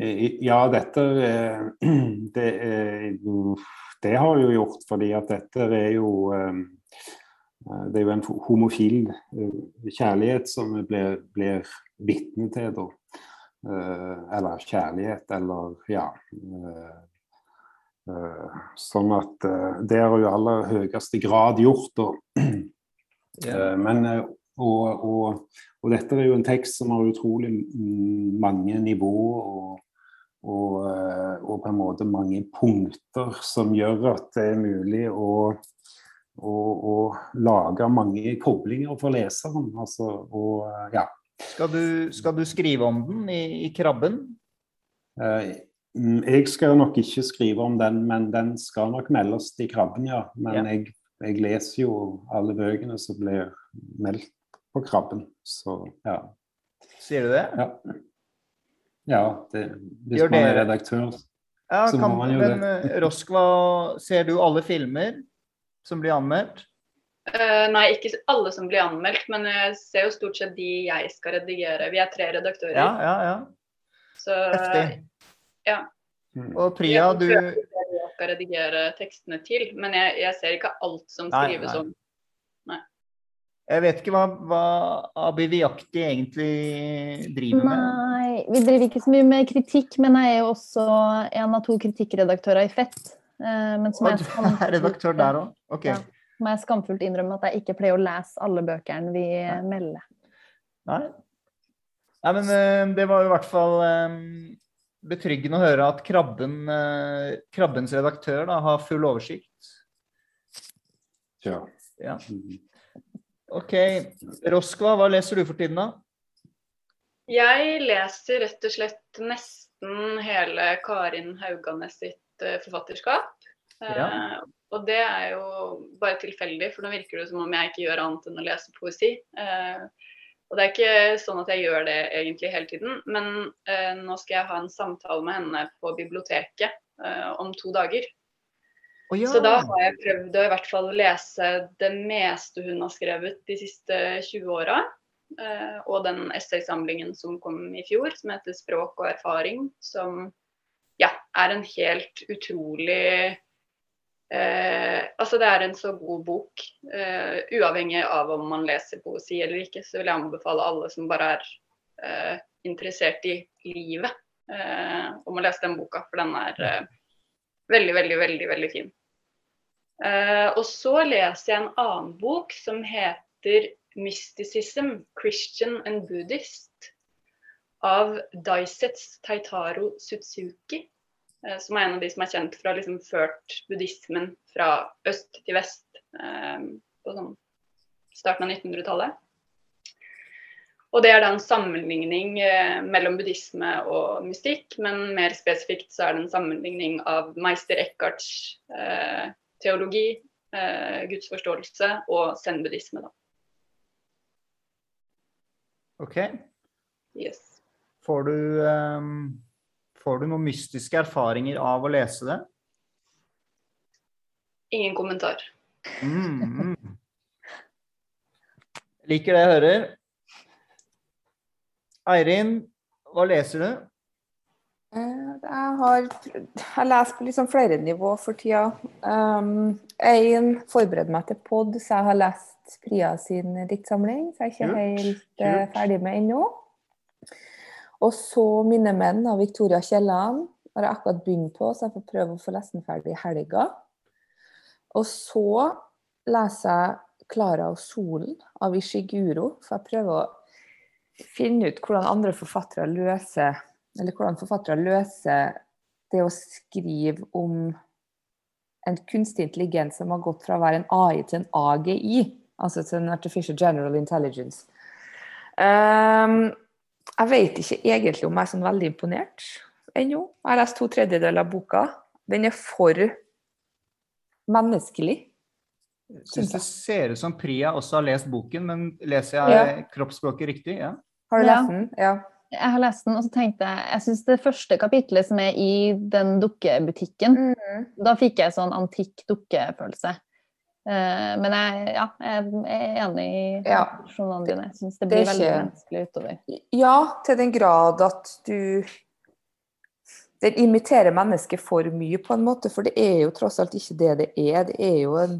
Eh, Ja, dette eh, det, er- det har hun gjort fordi at dette er jo eh, Det er jo en homofil eh, kjærlighet som vi blir, blir vitne til, da. Eh, Eller kjærlighet, eller ja. Eh, Sånn at eh, det har jo i aller høyeste grad gjort, Og, Eh, Men, og, og, og dette er jo en tekst som har utrolig mange nivåer og, på en måte mange punkter som gjør at det er mulig å, å, å lage mange koblinger for leseren. Altså, og, ja. Skal du, skal du skrive om den i, i Krabben? Eh, Jeg skal nok ikke skrive om den, men den skal nok meldes i Krabben, ja. Men Ja. Jeg, jeg leser jo alle bøkene som blir meldt på Krabben. Så ja. Sier du det? Ja, ja det, hvis Gjør man er redaktør. Ja, Så må kan, man jo men det. Roskva, ser du alle filmer som blir anmeldt? Uh, nei, ikke alle som blir anmeldt, men jeg ser jo stort sett de jeg skal redigere. Vi er tre redaktører. Ja, ja, ja. Så Heftig. Mm. Og Priya, jeg du jeg skal redigere tekstene til, men jeg, jeg ser ikke alt som Nei, skrives nei. om. Jeg vet ikke hva, hva Abiviakti egentlig driver med. Nei, vi driver ikke så mye med kritikk, men jeg er jo også en av to kritikkredaktører i Fett. Eh, Men som jeg, du er redaktør der òg? Ok. Ja. må jeg skamfullt innrømme at jeg ikke pleier å lese alle bøkene vi Nei. melder. Nei. Nei, men eh, det var jo i hvert fall eh, betryggende å høre at krabben, eh, krabbens redaktør da, har full oversikt. Ja. Ja. Mm. OK. Roskva, hva leser du for tiden, da? Jeg leser rett og slett nesten hele Karin Hauganes sitt eh, forfatterskap. Eh, Ja. og det er jo bare tilfeldig, for nå virker det som om jeg ikke gjør annet enn å lese poesi. Eh, og det er ikke sånn at jeg gjør det egentlig hele tiden, men eh, nå skal jeg ha en samtale med henne på biblioteket eh, om to dager. Oh, ja. Så da har jeg prøvd å i hvert fall lese det meste hun har skrevet de siste 20 åra. Eh, og den essaysamlingen som kom i fjor, som heter 'Språk og erfaring', som ja, er en helt utrolig eh, Altså, det er en så god bok. Eh, uavhengig av om man leser poesi eller ikke, så vil jeg anbefale alle som bare er eh, interessert i livet, eh, om å lese den boka. For den er eh, veldig, veldig, veldig, veldig fin. Eh, og så leser jeg en annen bok som heter 'Mysticism, Christian and Buddhist' av Daisets Taitaro Sutsuki. Eh, Som er en av de som er kjent for å ha liksom ført buddhismen fra øst til vest eh, på sånn starten av 1900-tallet. Og det er da en sammenligning eh, mellom buddhisme og mystikk, men mer spesifikt så er det en sammenligning av meister Eckharts eh, teologi, eh, gudsforståelse og zen-buddhisme. da. OK. Yes. Får du, ehm, får du noen mystiske erfaringer av å lese det? Ingen kommentar. Mm, mm. Liker det jeg hører. Eirin, hva leser du? Eh, Jeg har, jeg leser på liksom flere nivå for tida. Um, jeg forbereder meg til pod, så jeg har lest Priya sin diktsamling. Så jeg er ikke helt uh, ferdig med ennå. Og så 'Mine menn' av Victoria Kielland har jeg akkurat begynt på, så jeg får prøve å få lest den ferdig i helga. Og så leser jeg 'Klara og solen' av Ishiguro, for jeg prøver å finne ut hvordan andre forfattere løser eller hvordan forfattere løser det å skrive om en kunstig intelligens som har gått fra å være en AI til en AGI, altså til en Artificial General Intelligence. Ehm, jeg vet ikke egentlig om jeg er sånn veldig imponert ennå. Jeg har lest to tredjedeler av boka. Den er for menneskelig. Syns det ser ut som Priya også har lest boken, men leser jeg Ja. kroppsspråket riktig? Ja. Har du Ja. lest den? Ja. Jeg har lest den, og så tenkte jeg Jeg syns det første kapitlet som er i den dukkebutikken, da fikk jeg sånn antikk dukkefølelse. Eh, men jeg, ja, jeg er enig i konklusjonene dine. Jeg syns det Det blir er veldig menneskelig utover. Ja, til den grad at du Den imiterer mennesket for mye, på en måte. For det er jo tross alt ikke det det er. Det er jo en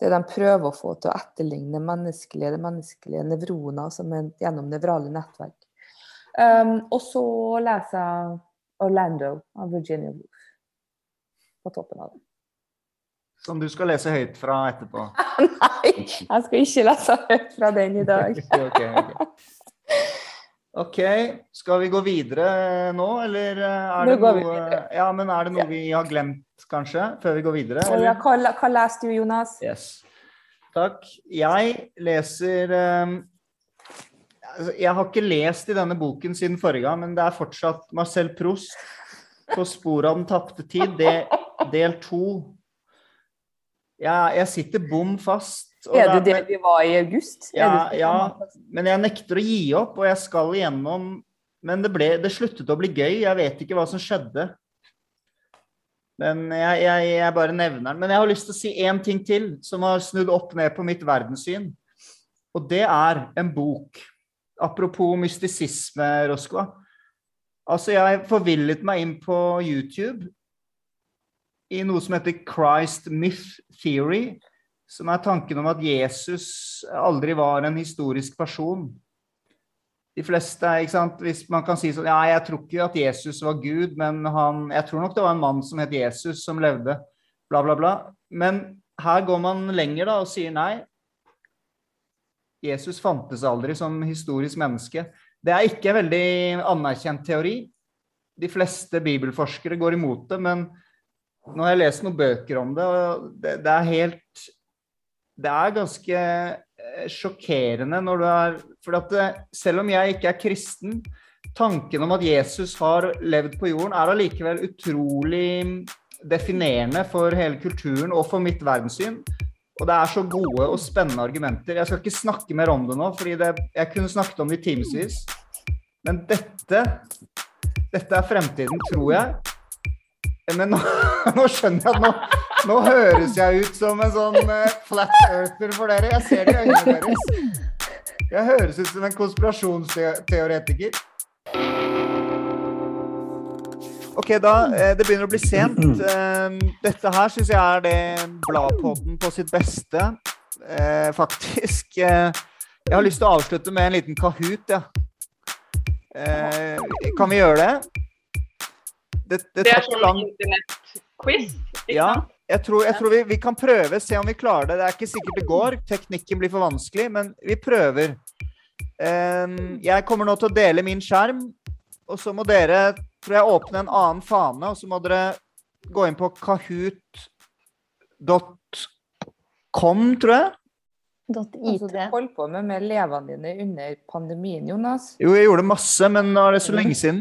det de prøver å få til å etterligne menneskelige, det menneskelige nevroner som er gjennom nevrale nettverk. Um, og så leser jeg 'Orlando' av Virginia Woolf på toppen av det. Som du skal lese høyt fra etterpå. Nei, jeg skal ikke lese høyt fra den i dag. Ok, okay. Ok, skal vi gå videre nå, eller er det noe. Ja, men er det noe vi har glemt, kanskje, før vi går videre? Ja, hva, hva leser du, Jonas? Yes. Takk. Jeg leser altså, Jeg har ikke lest i denne boken siden forrige gang, men det er fortsatt Marcel Proust på sporet av den tapte tid, del to. Jeg, jeg sitter bom fast. Er det du der vi var i august? Ja, ja. Men jeg nekter å gi opp, og jeg skal igjennom Men det, ble, det sluttet å bli gøy. Jeg vet ikke hva som skjedde. Men jeg, jeg, jeg bare nevner den. Men jeg har lyst til å si én ting til som har snudd opp ned på mitt verdenssyn. Og det er en bok. Apropos mystisisme, Roskva. Altså, jeg forvillet meg inn på YouTube i noe som heter Christ Myth Theory som er tanken om at Jesus aldri var en historisk person. De fleste, ikke sant, hvis man kan si sånn Ja, jeg tror ikke at Jesus var Gud, men han Jeg tror nok det var en mann som het Jesus, som levde, bla, bla, bla. Men her går man lenger da og sier nei. Jesus fantes aldri som historisk menneske. Det er ikke en veldig anerkjent teori. De fleste bibelforskere går imot det, men nå har jeg lest noen bøker om det, og det, det er helt Det er ganske eh, sjokkerende når du er For det, selv om jeg ikke er kristen, tanken om at Jesus har levd på jorden, er allikevel utrolig definerende for hele kulturen og for mitt verdenssyn. Og det er så gode og spennende argumenter. Jeg skal ikke snakke mer om det nå, fordi det, jeg kunne snakket om det i timevis. Men dette Dette er fremtiden, tror jeg. Men nå, nå skjønner jeg at nå, nå høres jeg ut som en sånn uh, flat earther for dere. Jeg ser det i øynene deres. Jeg høres ut som en konspirasjonsteoretiker. Ok, da. Eh, det begynner å bli sent. Eh, dette her syns jeg er det Bladpodden på sitt beste, faktisk. Jeg har lyst til å avslutte med en liten Kahoot, ja. Kan vi gjøre det? Det, det, det er sånn lang... internettquiz? Ja. Jeg tror, jeg tror vi, vi, kan prøve, se om vi klarer det. Det er ikke sikkert det går. Teknikken blir for vanskelig, men vi prøver. Jeg kommer nå til å dele min skjerm, og så må dere tror jeg åpne en annen fane, og så må dere gå inn på kahoot.com, tror jeg. Altså, du holdt på med, med elevene dine under pandemien, Jonas? Jo, jeg gjorde masse, men nå er det så lenge siden.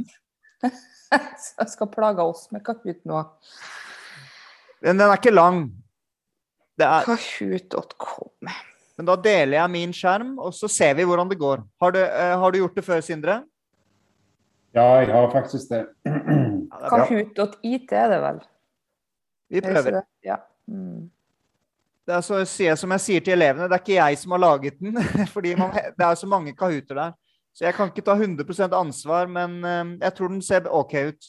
så jeg skal plage oss med Kahoot nå. Men den er ikke lang. Kahoot.com. Men da deler jeg min skjerm, og så ser vi hvordan det går. Har du, uh, har du gjort det før, Sindre? Ja, jeg har faktisk det. Kahoot.it er det vel? Vi prøver. Ja. Mm. Det er så, som jeg sier til elevene, det er ikke jeg som har laget den. fordi man, det er så mange kahooter der. Så jeg kan ikke ta 100 ansvar, men uh, jeg tror den ser OK ut.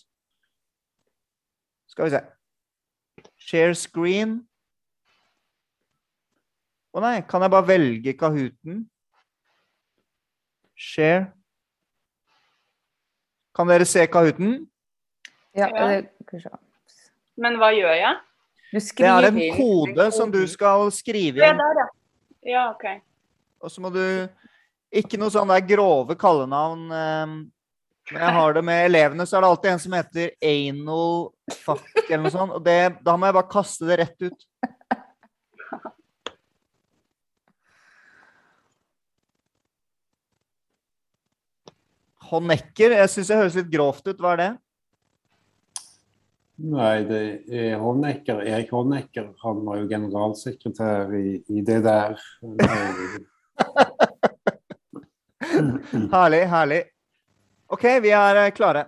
Skal vi se. Share screen. Å oh, nei, kan jeg bare velge Kahooten? Share. Kan dere se Kahooten? Ja. ja. Men hva gjør jeg? det er en kode som du skal skrive inn. Ja, der, ja. ja ok. Og så må du Ikke noe sånn der grove kallenavn. Ehm, når jeg har det med elevene, så er det alltid en som heter anal fuck eller noe sånt. Og det, da må jeg bare kaste det rett ut. Honecker, jeg syns det høres litt grovt ut. Hva er det? Nei, det er Honecker. Erik Honecker. Han var jo generalsekretær i, i det der. herlig, herlig. OK, vi er eh, klare.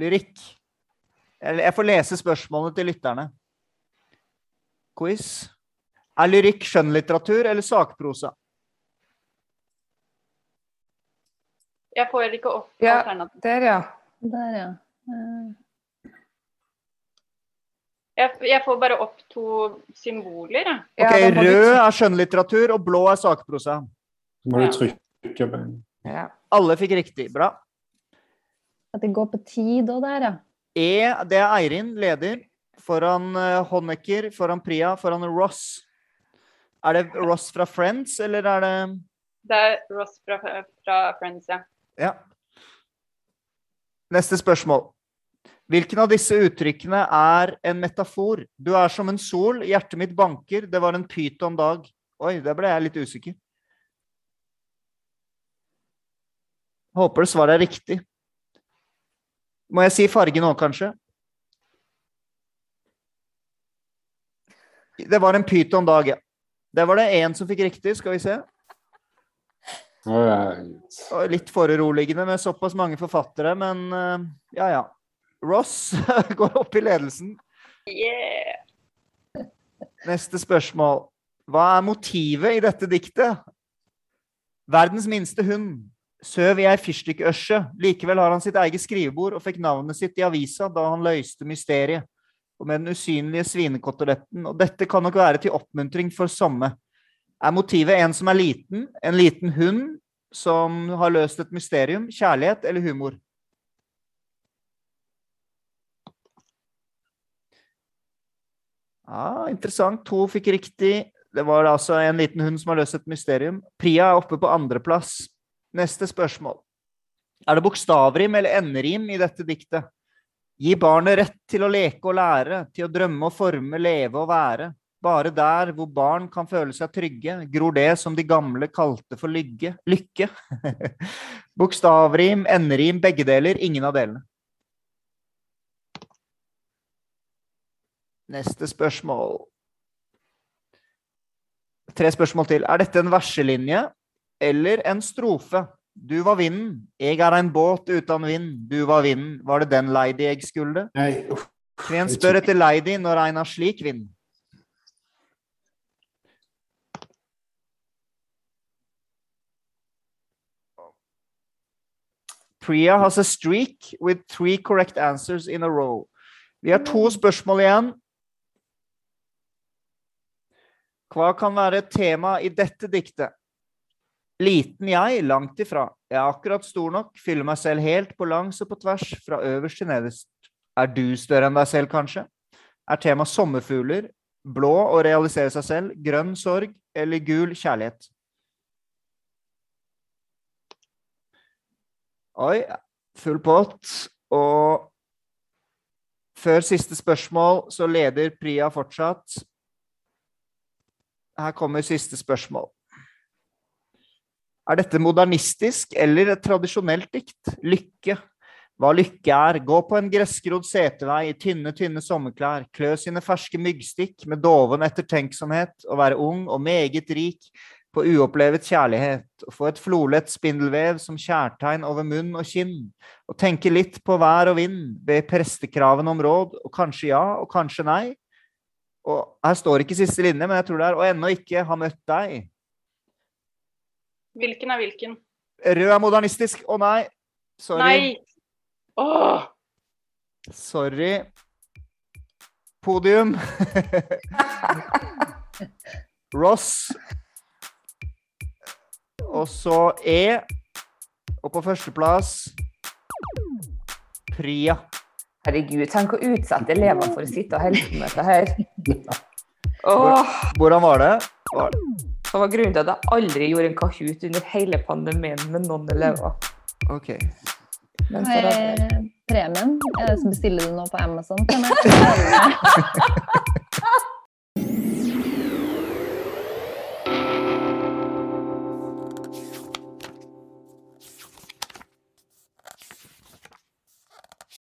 Lyrikk. Jeg får lese spørsmålene til lytterne. Quiz. Er lyrikk skjønnlitteratur eller sakprosa? Jeg får ikke opp ja, alternativet. Der, ja. Der, ja. Jeg, jeg, får bare opp to symboler, jeg. Ok, Rød er skjønnlitteratur, og blå er sakprosa. Så må du trykke på den. Ja. Alle fikk riktig. Bra. At det går på tid òg der, ja. E, det er Eirin, leder. Foran uh, Honecker, foran Priya, foran Ross. Er det Ross fra Friends, eller er det Det er Ross fra, fra Friends, ja. Ja. Neste spørsmål. Hvilken av disse uttrykkene er en metafor? Du er som en sol, hjertet mitt banker, det var en pyton-dag. Oi, der ble jeg litt usikker. Håper det svaret er riktig. Må jeg si farge nå, kanskje? Det var en pyton-dag, ja. Det var det én som fikk riktig. Skal vi se. Right. Litt foruroligende med såpass mange forfattere, men uh, ja, ja. Ross går opp i ledelsen. Yeah. Neste spørsmål. Hva er motivet i dette diktet? Verdens minste hund. Søv i ei fyrstikkørse. Likevel har han sitt eget skrivebord og fikk navnet sitt i avisa da han løste mysteriet. Og med den usynlige svinekoteletten. Og dette kan nok være til oppmuntring for somme. Er motivet en som er liten, en liten hund som har løst et mysterium, kjærlighet eller humor? Ja, interessant. To fikk riktig. Det var altså en liten hund som har løst et mysterium. Priya er oppe på andreplass. Neste spørsmål. Er det bokstavrim eller enderim i dette diktet? Gi barnet rett til å leke og lære, til å drømme og forme, leve og være. Bare der hvor barn kan føle seg trygge, gror det som de gamle kalte for lygge, lykke. Bokstavrim, enderim, begge deler, ingen av delene. Neste spørsmål. Tre spørsmål til. Er dette en verselinje eller en strofe? Du var vinden, jeg er en båt uten vind, du var vinden. Var det den Lady jeg skulle? Nei, uff. Kven spør etter Lady når ein har slik vind? Priya has a streak with three correct answers in a row. Vi har to spørsmål igjen. Hva kan være tema i dette diktet? Liten jeg, langt ifra. Jeg er akkurat stor nok, fyller meg selv helt på langs og på tvers, fra øverst til nederst. Er du større enn deg selv, kanskje? Er tema sommerfugler, blå å realisere seg selv, grønn sorg eller gul kjærlighet? Oi, full pott. Og før siste spørsmål så leder Priya fortsatt. Her kommer siste spørsmål. Er dette modernistisk eller et tradisjonelt dikt? Lykke. Hva lykke er. Gå på en gressgrodd setevei i tynne, tynne sommerklær, klø sine ferske myggstikk med doven ettertenksomhet, og være ung og meget rik på uopplevet kjærlighet, og få et flolett spindelvev som kjærtegn over munn og kinn, og tenke litt på vær og vind, be prestekravene om råd, og kanskje ja, og kanskje nei. Og her står ikke siste linje, men jeg tror det er og ennå ikke har møtt deg. Hvilken er hvilken? Rød er modernistisk. Å nei. Sorry. Nei! Åh! Sorry. Podium. Ross. Og så E. Og på førsteplass Priya. Herregud, tenk å utsette elever for å sitte og holde på med dette her. Åh, Hvordan var det? Var det? det var grunnen til at jeg aldri gjorde en Kahoot under hele pandemien med noen elever. OK. Men for at, premien? Er det som bestiller du nå på Amazon? Kan jeg?